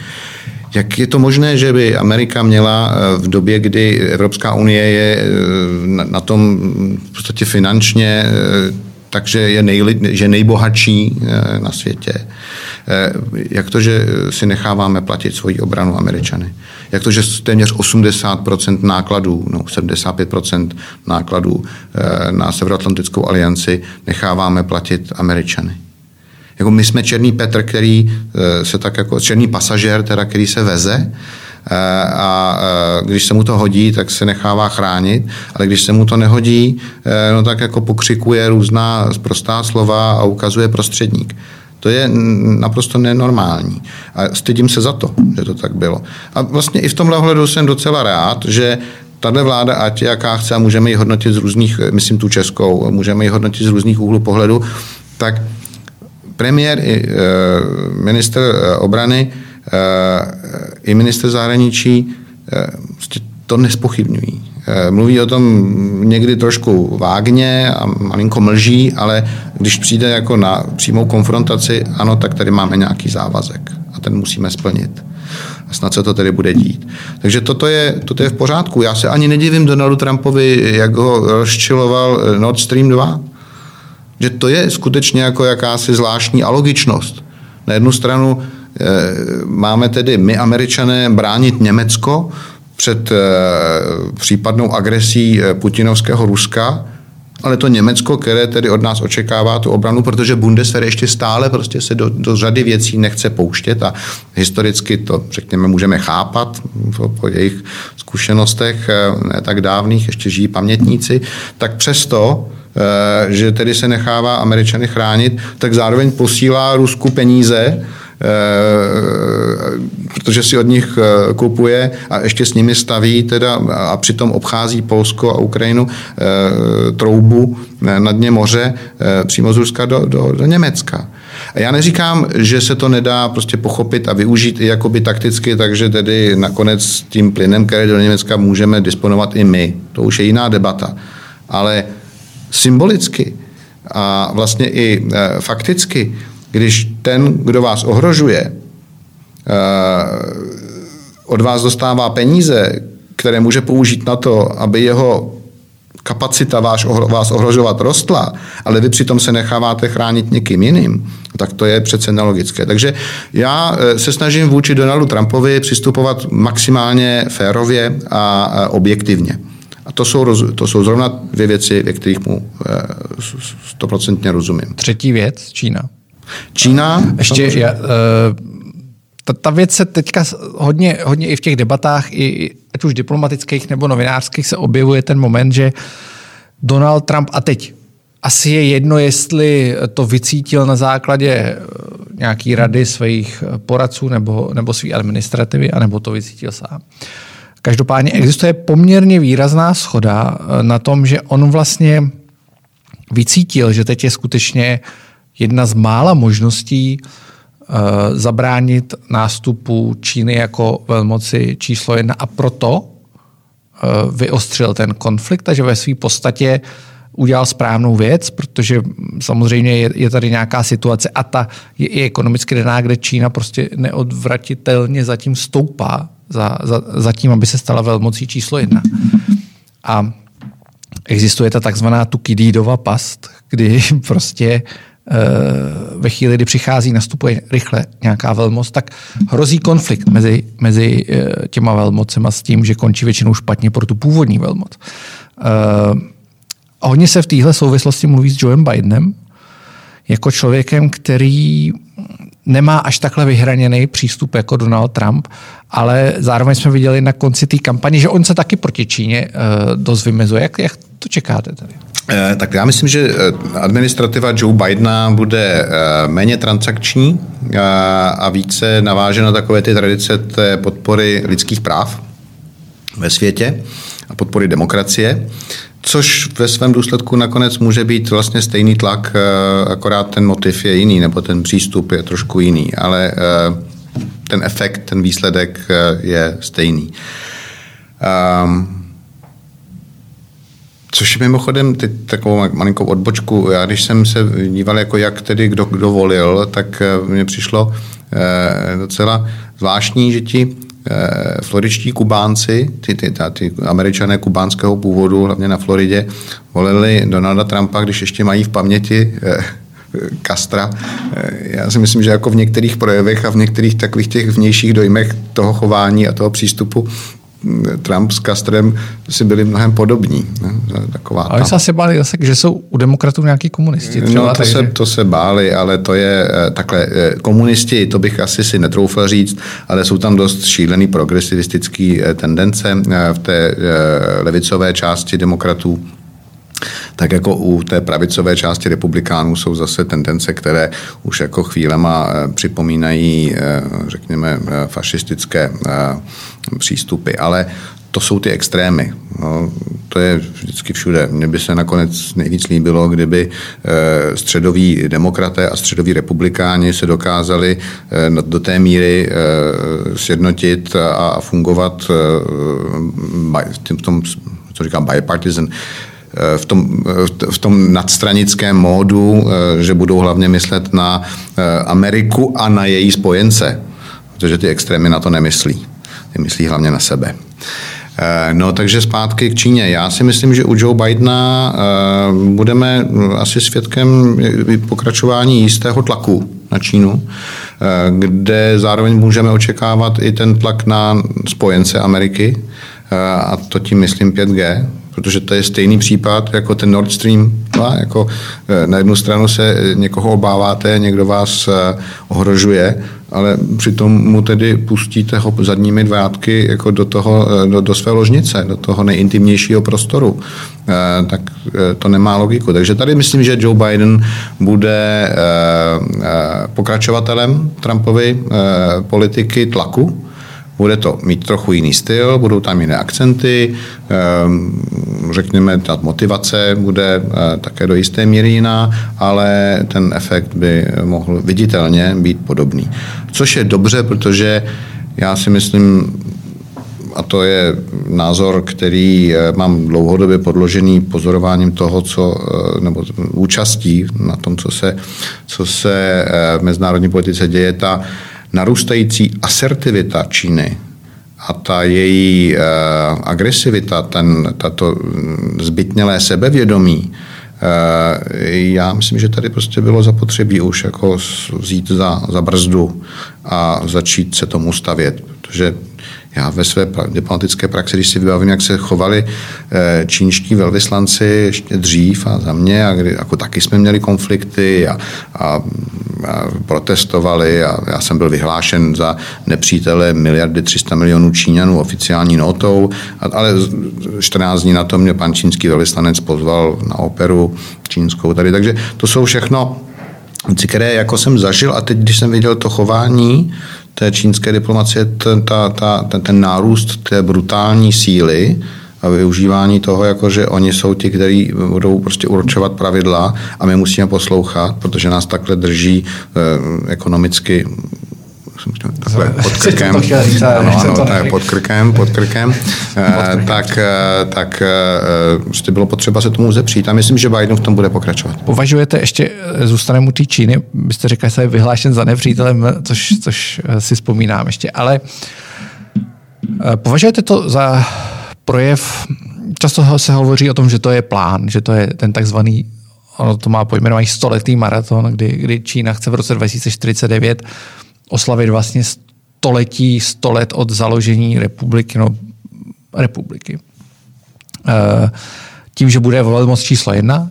Jak je to možné, že by Amerika měla v době, kdy Evropská unie je na tom v podstatě finančně takže je nejli, že nejbohatší eh, na světě. Eh, jak to, že si necháváme platit svoji obranu američany? Jak to, že téměř 80% nákladů, no 75% nákladů eh, na Severoatlantickou alianci necháváme platit američany? Jako my jsme černý Petr, který se tak jako černý pasažér, teda, který se veze, a eh, když se mu to hodí, tak se nechává chránit, ale když se mu to nehodí, eh, no tak jako pokřikuje různá prostá slova a ukazuje prostředník. To je naprosto nenormální. A stydím se za to, že to tak bylo. A vlastně i v tomhle ohledu jsem docela rád, že tahle vláda, ať jaká chce, a můžeme ji hodnotit z různých, myslím tu českou, můžeme ji hodnotit z různých úhlů pohledu, tak premiér i minister obrany i minister zahraničí eh, prostě to nespochybňují. Eh, mluví o tom někdy trošku vágně a malinko mlží, ale když přijde jako na přímou konfrontaci, ano, tak tady máme nějaký závazek a ten musíme splnit. A snad se to tedy bude dít. Takže toto je, toto je v pořádku. Já se ani nedivím Donaldu Trumpovi, jak ho rozčiloval Nord Stream 2. Že to je skutečně jako jakási zvláštní alogičnost Na jednu stranu máme tedy my, američané, bránit Německo před případnou agresí putinovského Ruska, ale to Německo, které tedy od nás očekává tu obranu, protože Bundeswehr ještě stále prostě se do, do řady věcí nechce pouštět a historicky to, řekněme, můžeme chápat po, po jejich zkušenostech eh, ne tak dávných, ještě žijí pamětníci, tak přesto eh, že tedy se nechává Američany chránit, tak zároveň posílá Rusku peníze, Eh, protože si od nich eh, kupuje a ještě s nimi staví teda a přitom obchází Polsko a Ukrajinu eh, troubu na dně moře přímo z Ruska do, do, do Německa. A já neříkám, že se to nedá prostě pochopit a využít i jakoby takticky, takže tedy nakonec tím plynem, který do Německa můžeme disponovat i my. To už je jiná debata. Ale symbolicky a vlastně i fakticky když ten, kdo vás ohrožuje, eh, od vás dostává peníze, které může použít na to, aby jeho kapacita váš, vás ohrožovat rostla, ale vy přitom se necháváte chránit někým jiným, tak to je přece nelogické. Takže já eh, se snažím vůči Donaldu Trumpovi přistupovat maximálně férově a objektivně. A to jsou, to jsou zrovna dvě věci, ve kterých mu eh, stoprocentně rozumím. Třetí věc, Čína. Čína? Ještě, já, uh, ta, ta věc se teďka hodně, hodně i v těch debatách, i, ať už diplomatických nebo novinářských, se objevuje ten moment, že Donald Trump, a teď asi je jedno, jestli to vycítil na základě eh, nějaký rady svých poradců nebo, nebo své administrativy, anebo to vycítil sám. Každopádně existuje poměrně výrazná schoda eh, na tom, že on vlastně vycítil, že teď je skutečně uh, jedna z mála možností uh, zabránit nástupu Číny jako velmoci číslo jedna a proto uh, vyostřil ten konflikt a že ve své podstatě udělal správnou věc, protože samozřejmě je, je tady nějaká situace a ta je i ekonomicky daná, kde Čína prostě neodvratitelně zatím stoupá za, za, za tím, aby se stala velmocí číslo jedna. A existuje ta takzvaná Tukidídova past, kdy prostě Eh, ve chvíli, kdy přichází, nastupuje rychle nějaká velmoc, tak hrozí konflikt mezi, mezi eh, těma velmocema s tím, že končí většinou špatně pro tu původní velmoc. Eh, a hodně se v téhle souvislosti mluví s Joeem Bidenem, jako člověkem, který nemá až takhle vyhraněný přístup jako Donald Trump, ale zároveň jsme viděli na konci té kampaně, že on se taky proti Číně dost vymezuje. Jak, jak to čekáte tady? Eh, tak já myslím, že eh, administrativa Joe Bidena bude eh, méně transakční a více navážena takové ty tradice té podpory lidských práv ve světě a podpory demokracie, což ve svém důsledku nakonec může být vlastně stejný tlak, akorát ten motiv je jiný, nebo ten přístup je trošku jiný, ale ten efekt, ten výsledek je stejný. Um, Což mimochodem teď takovou malinkou odbočku. Já když jsem se díval, jako jak tedy kdo, kdo volil, tak eh, mně přišlo eh, docela zvláštní, že ti eh, floričtí Kubánci, ty, ty, ty, ty američané kubánského původu, hlavně na Floridě, volili Donalda Trumpa, když ještě mají v paměti Kastra. Já si myslím, že jako v některých projevech a v některých takových těch vnějších dojmech toho chování a toho přístupu Trump s Castrem si byli mnohem podobní. Ne? Taková ale se asi báli zase, že jsou u demokratů nějaký komunisti. Třeba, no, to, takže... se, to se báli, ale to je eh, takhle. Eh, komunisti, to bych asi si netroufal říct, ale jsou tam dost šílený progresivistický eh, tendence v té levicové části demokratů tak jako u té pravicové části republikánů jsou zase tendence, které už jako chvílema eh, připomínají, eh, řekněme, eh, fašistické přístupy. Ale to jsou ty extrémy. No, to je vždycky všude. Mně by se nakonec nejvíc líbilo, kdyby středoví demokraté a středoví republikáni se dokázali do té míry sjednotit a fungovat v tom, co říkám, bipartisan, v tom, v tom nadstranickém módu, eh, že budou hlavně myslet na eh, Ameriku a na její spojence, protože ty extrémy na to nemyslí. Ty myslí hlavně na sebe. Eh, no, takže zpátky k Číně. Já si myslím, že u Joe Bidena budeme asi svědkem pokračování jistého tlaku na Čínu, kde zároveň můžeme očekávat i ten tlak na spojence Ameriky, a to tím myslím 5G, protože to je stejný případ jako ten Nord Stream 2. Jako eh, na jednu stranu se někoho obáváte, někdo vás eh, ohrožuje, ale přitom mu tedy pustíte ho zadními dvátky jako do, toho, eh, do, do své ložnice, do toho nejintimnějšího prostoru. Tak to nemá logiku. Takže tady myslím, že Joe Biden bude pokračovatelem Trumpovy politiky tlaku, bude to mít trochu jiný styl, budou tam jiné akcenty, ehm, řekněme, ta motivace bude eh, také do jisté míry jiná, ale ten efekt by mohl viditelně být podobný. Což je dobře, protože já si myslím, a to je názor, který eh, mám dlouhodobě podložený pozorováním toho, co, eh, nebo účastí na tom, co se, co se v mezinárodní politice děje, ta narůstající asertivita Číny a ta její uh, agresivita, ten, tato zbytnělé sebevědomí, uh, já myslím, že tady prostě bylo zapotřebí už jako vzít za, za brzdu a začít se tomu stavět, protože já ve své diplomatické praxi, když si vybavím, jak se chovali eh, čínští velvyslanci ještě dřív a za mě, a kdy jako taky jsme měli konflikty a, a, a protestovali a já jsem byl vyhlášen za nepřítele miliardy 300 milionů Číňanů oficiální notou, ale 14 dní na to mě pan čínský velvyslanec pozval na operu čínskou tady, takže to jsou všechno které jako jsem zažil a teď, když jsem viděl to chování té čínské diplomacie, ten, ta, ta, ten, ten nárůst té brutální síly a využívání toho, jako že oni jsou ti, kteří budou prostě určovat pravidla a my musíme poslouchat, protože nás takhle drží eh, ekonomicky takhle pod krkem, ano, ano, tak, pod krkem, pod krkem, eh, tak, eh, tak eh, prostě bylo potřeba se tomu zepřít a myslím, že Biden v tom bude pokračovat. Považujete ještě, zůstaneme u té Číny, byste řekli, že je vyhlášen za nepřítelem, což, což si vzpomínám ještě, ale považujete to za projev, často se hovoří o tom, že to je plán, že to je ten takzvaný ono to má pojmenovaný stoletý maraton, kdy, kdy Čína chce v roce 2049 oslavit vlastně století, sto let od založení republiky, no, republiky. E, tím, že bude velmoc číslo jedna,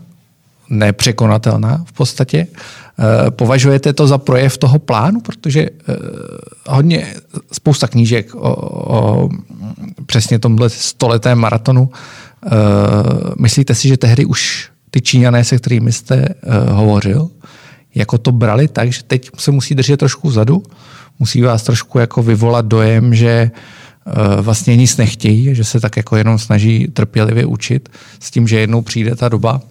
nepřekonatelná v podstatě. E, považujete to za projev toho plánu, protože e, hodně, spousta knížek o, o přesně tomhle stoletém maratonu. E, myslíte si, že tehdy už ty Číňané, se kterými jste e, hovořil, jako to brali tak, že teď se musí držet trošku vzadu, musí vás trošku jako vyvolat dojem, že eh, vlastně nic nechtějí, že se tak jako jenom snaží trpělivě učit s tím, že jednou přijde ta doba,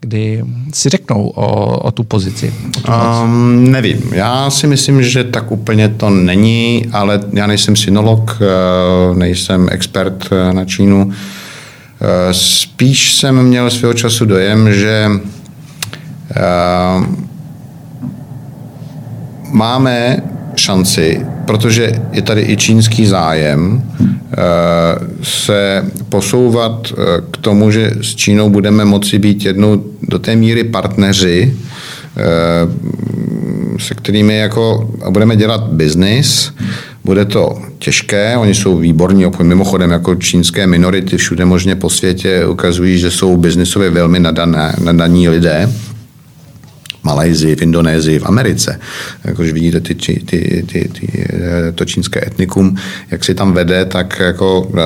kdy si řeknou o, o tu pozici? O tu um, nevím. Já si myslím, že tak úplně to není, ale já nejsem synolog, eh, nejsem expert eh, na Čínu. Spíš jsem měl svého času dojem, že máme šanci, protože je tady i čínský zájem, eh, se posouvat eh, k tomu, že s Čínou budeme moci být jednou do té míry partneři, eh, se kterými jako budeme dělat biznis. Bude to těžké, oni jsou výborní, mimochodem jako čínské minority všude možně po světě ukazují, že jsou biznisově velmi nadané, nadaní lidé, Malajzii, v Indonésii, v Americe. Jakož vidíte ty, ty, ty, ty, ty, to čínské etnikum, jak si tam vede, tak jako uh,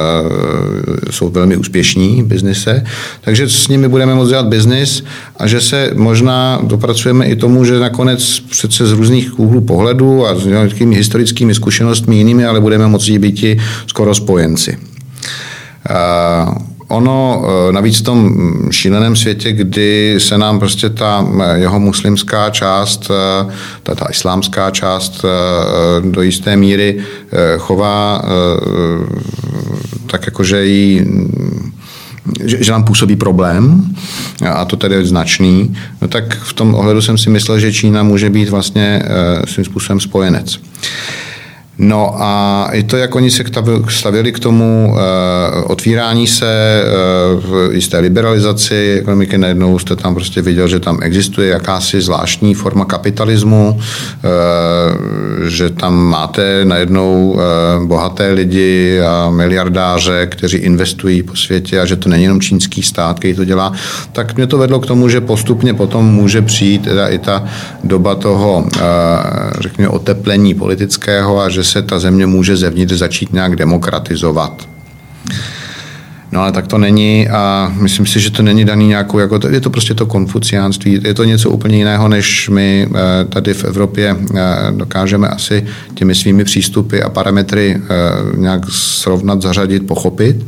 jsou velmi úspěšní biznise. Takže s nimi budeme moct dělat biznis a že se možná dopracujeme i tomu, že nakonec přece z různých úhlů pohledu a s nějakými historickými zkušenostmi jinými, ale budeme moci být i skoro spojenci. Uh, ono eh, navíc v tom šíleném světě, kdy se nám prostě ta eh, jeho muslimská část, eh, ta, ta islámská část do jisté míry chová tak jako, že jí že, že nám působí problém, a to tedy je značný, no tak v tom ohledu jsem si myslel, že Čína může být vlastně svým způsobem spojenec. No a i to, jak oni se stavili k tomu eh, otvírání se, uh, jisté liberalizaci ekonomiky, najednou jste tam prostě viděl, že tam existuje jakási zvláštní forma kapitalismu, že tam máte najednou bohaté lidi a miliardáře, kteří investují po světě a že to není jenom čínský stát, který to dělá, tak mě to vedlo k tomu, že postupně potom může přijít teda i ta doba toho, řekněme, oteplení politického a že se ta země může zevnitř začít nějak demokratizovat. No ale tak to není a myslím si, že to není daný nějakou, jako, je to prostě to konfuciánství, je to něco úplně jiného, než my eh, tady v Evropě eh, dokážeme asi těmi svými přístupy a parametry eh, nějak srovnat, zařadit, pochopit.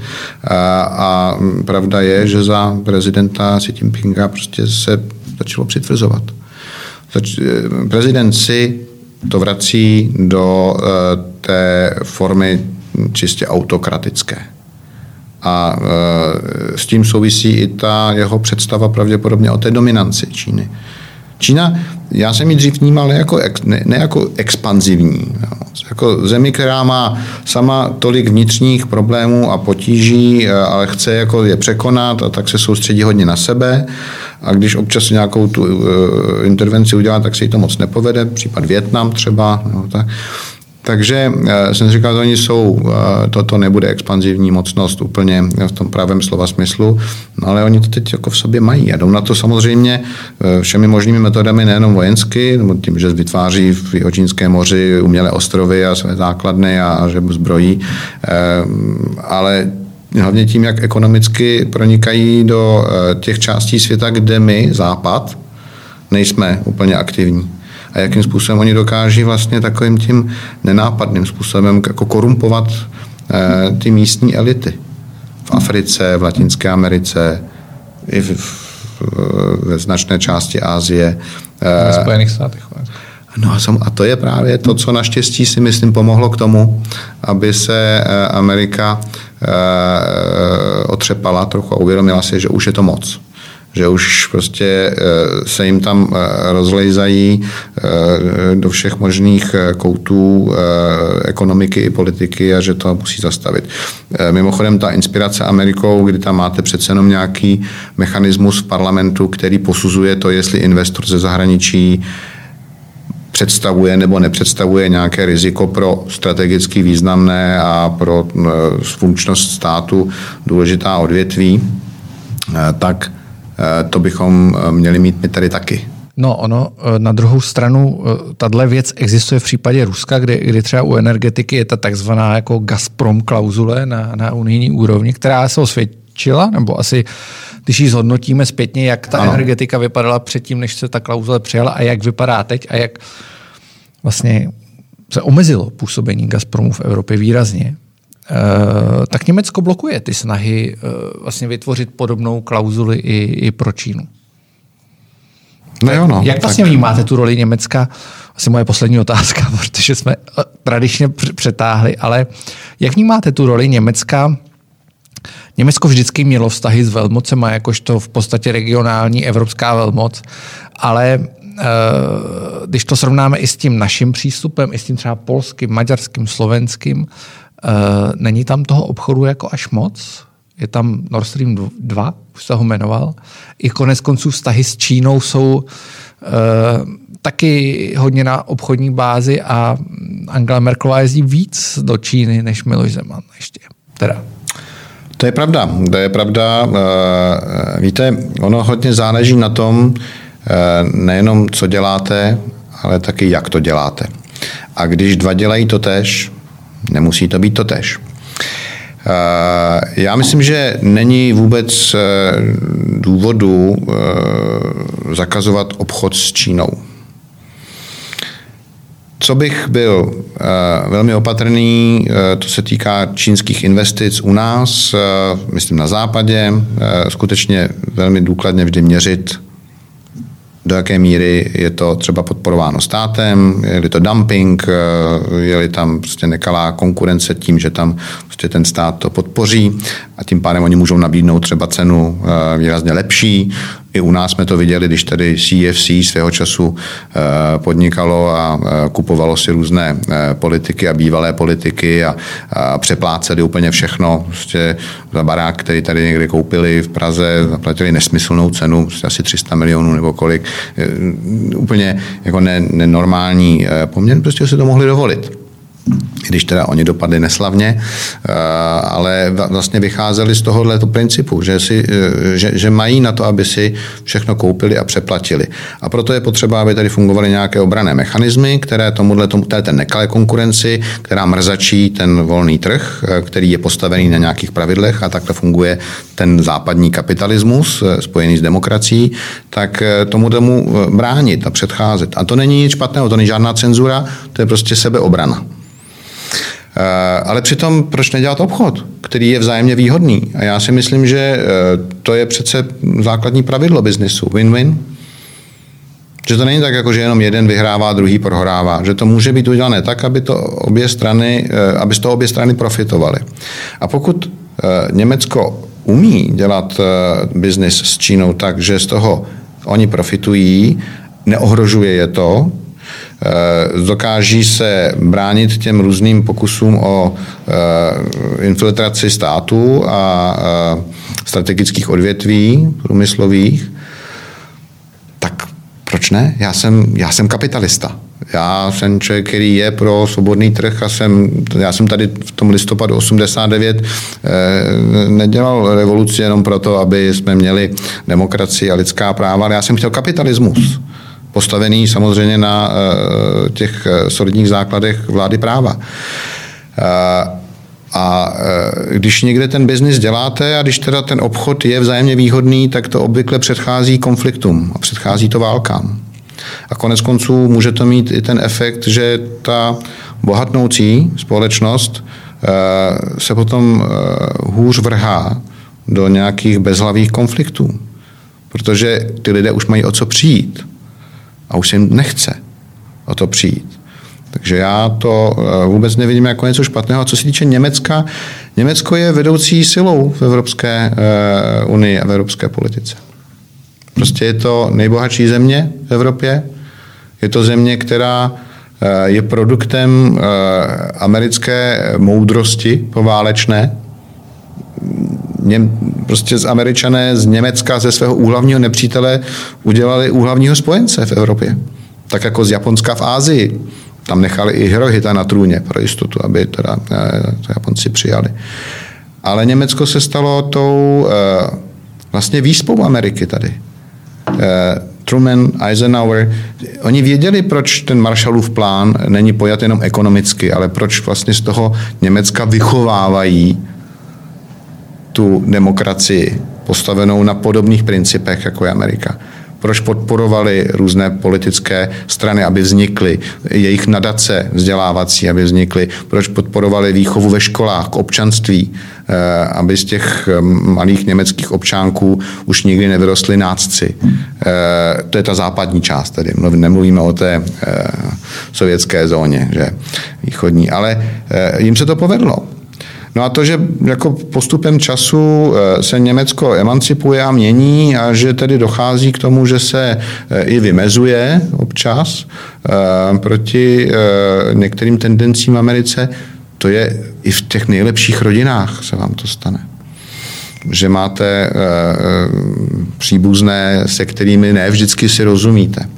A pravda je, že za prezidenta Xi Jinpinga prostě se začalo přitvrzovat. Prezident si to vrací do eh, té formy čistě autokratické. A eh, s tím souvisí i ta jeho představa pravděpodobně o té dominanci Číny. Čína, já jsem ji dřív vnímal ne jako, ne, ne jako expanzivní, jo. jako zemi, která má sama tolik vnitřních problémů a potíží, eh, ale chce jako je překonat a tak se soustředí hodně na sebe a když občas nějakou tu uh, intervenci udělá, tak se jí to moc nepovede, případ Větnam třeba, no, tak. Takže uh, jsem říkal, že oni jsou, uh, toto nebude expanzivní mocnost úplně v tom pravém slova smyslu, no, ale oni to teď jako v sobě mají a jdou na to samozřejmě všemi možnými metodami, nejenom vojensky, nebo tím, že vytváří v Jihočínském moři umělé ostrovy a své základny a, a že zbrojí, ale hlavně tím, jak ekonomicky pronikají do eh, těch částí světa, kde my, Západ, nejsme úplně aktivní. A jakým způsobem oni dokáží vlastně takovým tím nenápadným způsobem jako korumpovat eh, ty místní elity. V Africe, v Latinské Americe, i v, v, ve značné části Asie. Ve Spojených státech. No a to je právě to, co naštěstí si myslím pomohlo k tomu, aby se eh, Amerika eh, otřepala trochu a uvědomila si, že už je to moc že už prostě eh, se jim tam rozlejzají do všech možných koutů ekonomiky i politiky a že to musí zastavit. Mimochodem ta inspirace Amerikou, kdy tam máte přece jenom nějaký mechanismus v parlamentu, který posuzuje to, jestli investor ze zahraničí představuje nebo nepředstavuje nějaké riziko pro strategicky významné a pro eh, funkčnost státu důležitá odvětví, eh, tak eh, to bychom měli mít my tady taky. No ono, na druhou stranu, tahle věc existuje v případě Ruska, kdy, kdy třeba u energetiky je ta takzvaná jako Gazprom klauzule na, na unijní úrovni, která se osvědčila, nebo asi když ji zhodnotíme zpětně, jak ta ano. energetika vypadala předtím, než se ta klauzule přijala a jak vypadá teď a jak vlastně se omezilo působení Gazpromu v Evropě výrazně, eh, tak Německo blokuje ty snahy eh, vlastně vytvořit podobnou klauzuli i, i pro Čínu. No jo, no, Jak vlastně tak... vnímáte tu roli Německa? Asi moje poslední otázka, protože jsme eh, tradičně přetáhli, ale jak vnímáte tu roli Německa Německo vždycky mělo vztahy s velmocema, jakožto v podstatě regionální evropská velmoc, ale eh, když to srovnáme i s tím naším přístupem, i s tím třeba polským, maďarským, slovenským, eh, není tam toho obchodu jako až moc? Je tam Nord Stream 2, už se ho jmenoval. I konec konců vztahy s Čínou jsou eh, taky hodně na obchodní bázi a Angela Merkelová jezdí víc do Číny než Miloš Zeman ještě. Teda. To je pravda, to je pravda. Eh, víte, ono hodně záleží na tom, eh, nejenom co děláte, ale taky jak to děláte. A když dva dělají to tež, nemusí to být to tež. Eh, já myslím, že není vůbec důvodu zakazovat obchod s Čínou. Co bych byl velmi opatrný, to se týká čínských investic u nás, myslím na západě, skutečně velmi důkladně vždy měřit, do jaké míry je to třeba podporováno státem, je-li to dumping, je-li tam prostě nekalá konkurence tím, že tam prostě ten stát to podpoří a tím pádem oni můžou nabídnout třeba cenu výrazně lepší, I u nás jsme to viděli, když tady CFC svého času eh, podnikalo a eh, kupovalo si různé eh, politiky a bývalé politiky a, přepláceli úplně všechno. Prostě za barák, který tady někdy koupili v Praze, zaplatili nesmyslnou cenu, prostě asi 300 milionů nebo kolik. Úplně jako nenormální poměr, prostě si to mohli dovolit když teda oni dopadli neslavně, eh, ale vlastně vycházeli z tohohle principu, že, si, eh, že, že mají na to, aby si všechno koupili a přeplatili. A proto je potřeba, aby tady fungovaly nějaké obrané mechanismy, které tomuhle, tomu, té nekalé konkurenci, která mrzačí ten volný trh, eh, který je postavený na nějakých pravidlech a takhle funguje ten západní kapitalismus spojený s demokracií, tak tomu tomu bránit a předcházet. A to není nic špatného, to není žádná cenzura, to je prostě sebeobrana. Eh, ale přitom proč nedělat obchod, který je vzájemně výhodný? A já si myslím, že eh, to je přece základní pravidlo biznesu. Win-win. Že to není tak, jako že jenom jeden vyhrává, druhý prohrává. Že to může být udělané tak, aby to obě strany, eh, aby z toho obě strany profitovaly. A pokud Německo umí dělat biznis s Čínou tak, že z toho oni profitují, neohrožuje je to, dokáží se bránit těm různým pokusům o eh, infiltraci států a eh, strategických odvětví průmyslových, tak proč ne? Já jsem, já jsem kapitalista. Já jsem člověk, který je pro svobodný trh a jsem, já jsem tady v tom listopadu 89 eh, nedělal revoluci jenom proto, aby jsme měli demokracii a lidská práva, ale já jsem chtěl kapitalismus postavený samozřejmě na eh, těch eh, solidních základech vlády práva. Eh, a když někde ten biznis děláte a když teda ten obchod je vzájemně výhodný, tak to obvykle předchází konfliktům a předchází to válkám. A konec konců může to mít i ten efekt, že ta bohatnoucí společnost se potom hůř vrhá do nějakých bezhlavých konfliktů. Protože ty lidé už mají o co přijít a už se jim nechce o to přijít. Takže já to eh, vůbec nevidím jako něco špatného. A co se týče Německa, Německo je vedoucí silou v Evropské eh, unii a v evropské politice. Prostě je to nejbohatší země v Evropě. Je to země, která eh, je produktem americké moudrosti poválečné. Něm, prostě z Američané z Německa ze svého úhlavního nepřítele udělali úhlavního spojence v Evropě. Tak jako z Japonska v Ázii. Tam nechali i Hirohita na trůně pro jistotu, aby teda eh, to Japonci přijali. Ale Německo se stalo tou eh, vlastně výspou Ameriky tady. Eh, Truman, Eisenhower, oni věděli, proč ten Marshallův plán není pojat jenom ekonomicky, ale proč vlastně z toho Německa vychovávají tu demokracii postavenou na podobných principech, jako je Amerika. Proč podporovali různé politické strany, aby vznikly, jejich nadace vzdělávací, aby vznikly, proč podporovali výchovu ve školách k občanství, eh, aby z těch eh, malých německých občánků už nikdy nevyrostli nácci. Eh, to je ta západní část, tedy nemluvíme o té sovětské zóně, že východní, ale jim se to povedlo. No a to, že jako postupem času eh, se Německo emancipuje a mění a že tedy dochází k tomu, že se eh, i vymezuje občas eh, proti některým tendencím Americe, to je i v těch nejlepších rodinách se vám to stane že máte příbuzné, se kterými ne vždycky si rozumíte.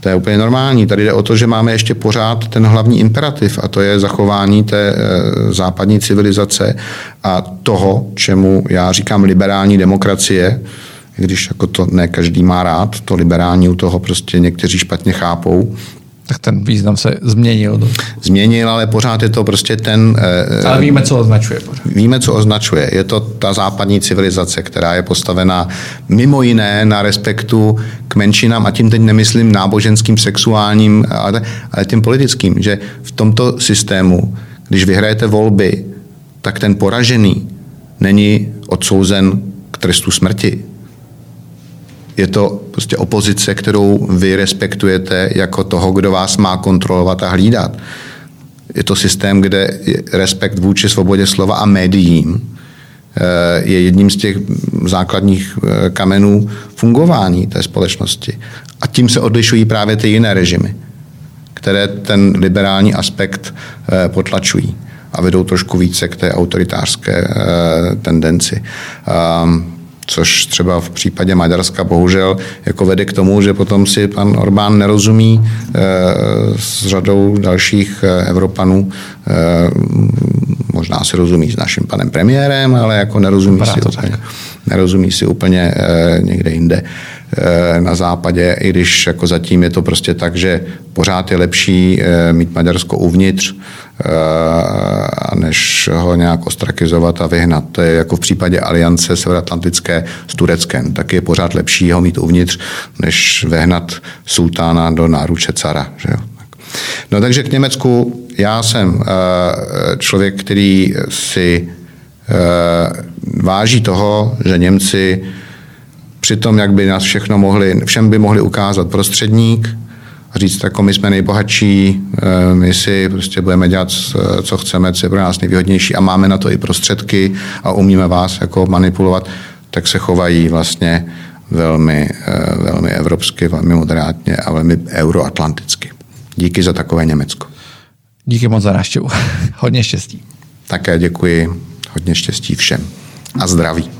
To je úplně normální. Tady jde o to, že máme ještě pořád ten hlavní imperativ a to je zachování té eh, západní civilizace a toho, čemu já říkám liberální demokracie, když jako to ne každý má rád, to liberální u toho prostě někteří špatně chápou, tak ten význam se změnil. Změnil, ale pořád je to prostě ten... Eh, ale víme, co označuje. Pořád. Víme, co označuje. Je to ta západní civilizace, která je postavená mimo jiné na respektu k menšinám, a tím teď nemyslím náboženským, sexuálním, ale, ale tím politickým, že v tomto systému, když vyhrajete volby, tak ten poražený není odsouzen k trestu smrti je to prostě opozice, kterou vy respektujete jako toho, kdo vás má kontrolovat a hlídat. Je to systém, kde respekt vůči svobodě slova a médiím je jedním z těch základních kamenů fungování té společnosti. A tím se odlišují právě ty jiné režimy, které ten liberální aspekt potlačují a vedou trošku více k té autoritářské tendenci. Ehm, což třeba v případě Maďarska bohužel jako vede k tomu, že potom si pan Orbán nerozumí eh, s řadou dalších eh, Evropanů. Eh, možná si rozumí s naším panem premiérem, ale jako nerozumí si, úplně, nerozumí si úplně někde jinde na západě, i když jako zatím je to prostě tak, že pořád je lepší mít Maďarsko uvnitř, Eh, než ho nějak ostrakizovat a vyhnat. To je jako v případě aliance severoatlantické s Tureckem. Tak je pořád lepší ho mít uvnitř, než vehnat sultána do náruče cara. Že jo? No takže k Německu. Já jsem eh, člověk, který si eh, váží toho, že Němci při tom, jak by nás všechno mohli, všem by mohli ukázat prostředník, a říct, jako my jsme nejbohatší, eh, my si prostě budeme dělat, eh, co chceme, co je pro nás nejvýhodnější a máme na to i prostředky a umíme vás jako manipulovat, tak se chovají vlastně velmi, eh, velmi evropsky, velmi moderátně a velmi euroatlanticky. Díky za takové Německo. Díky moc za návštěvu. Hodně štěstí. Také děkuji. Hodně štěstí všem. A zdraví.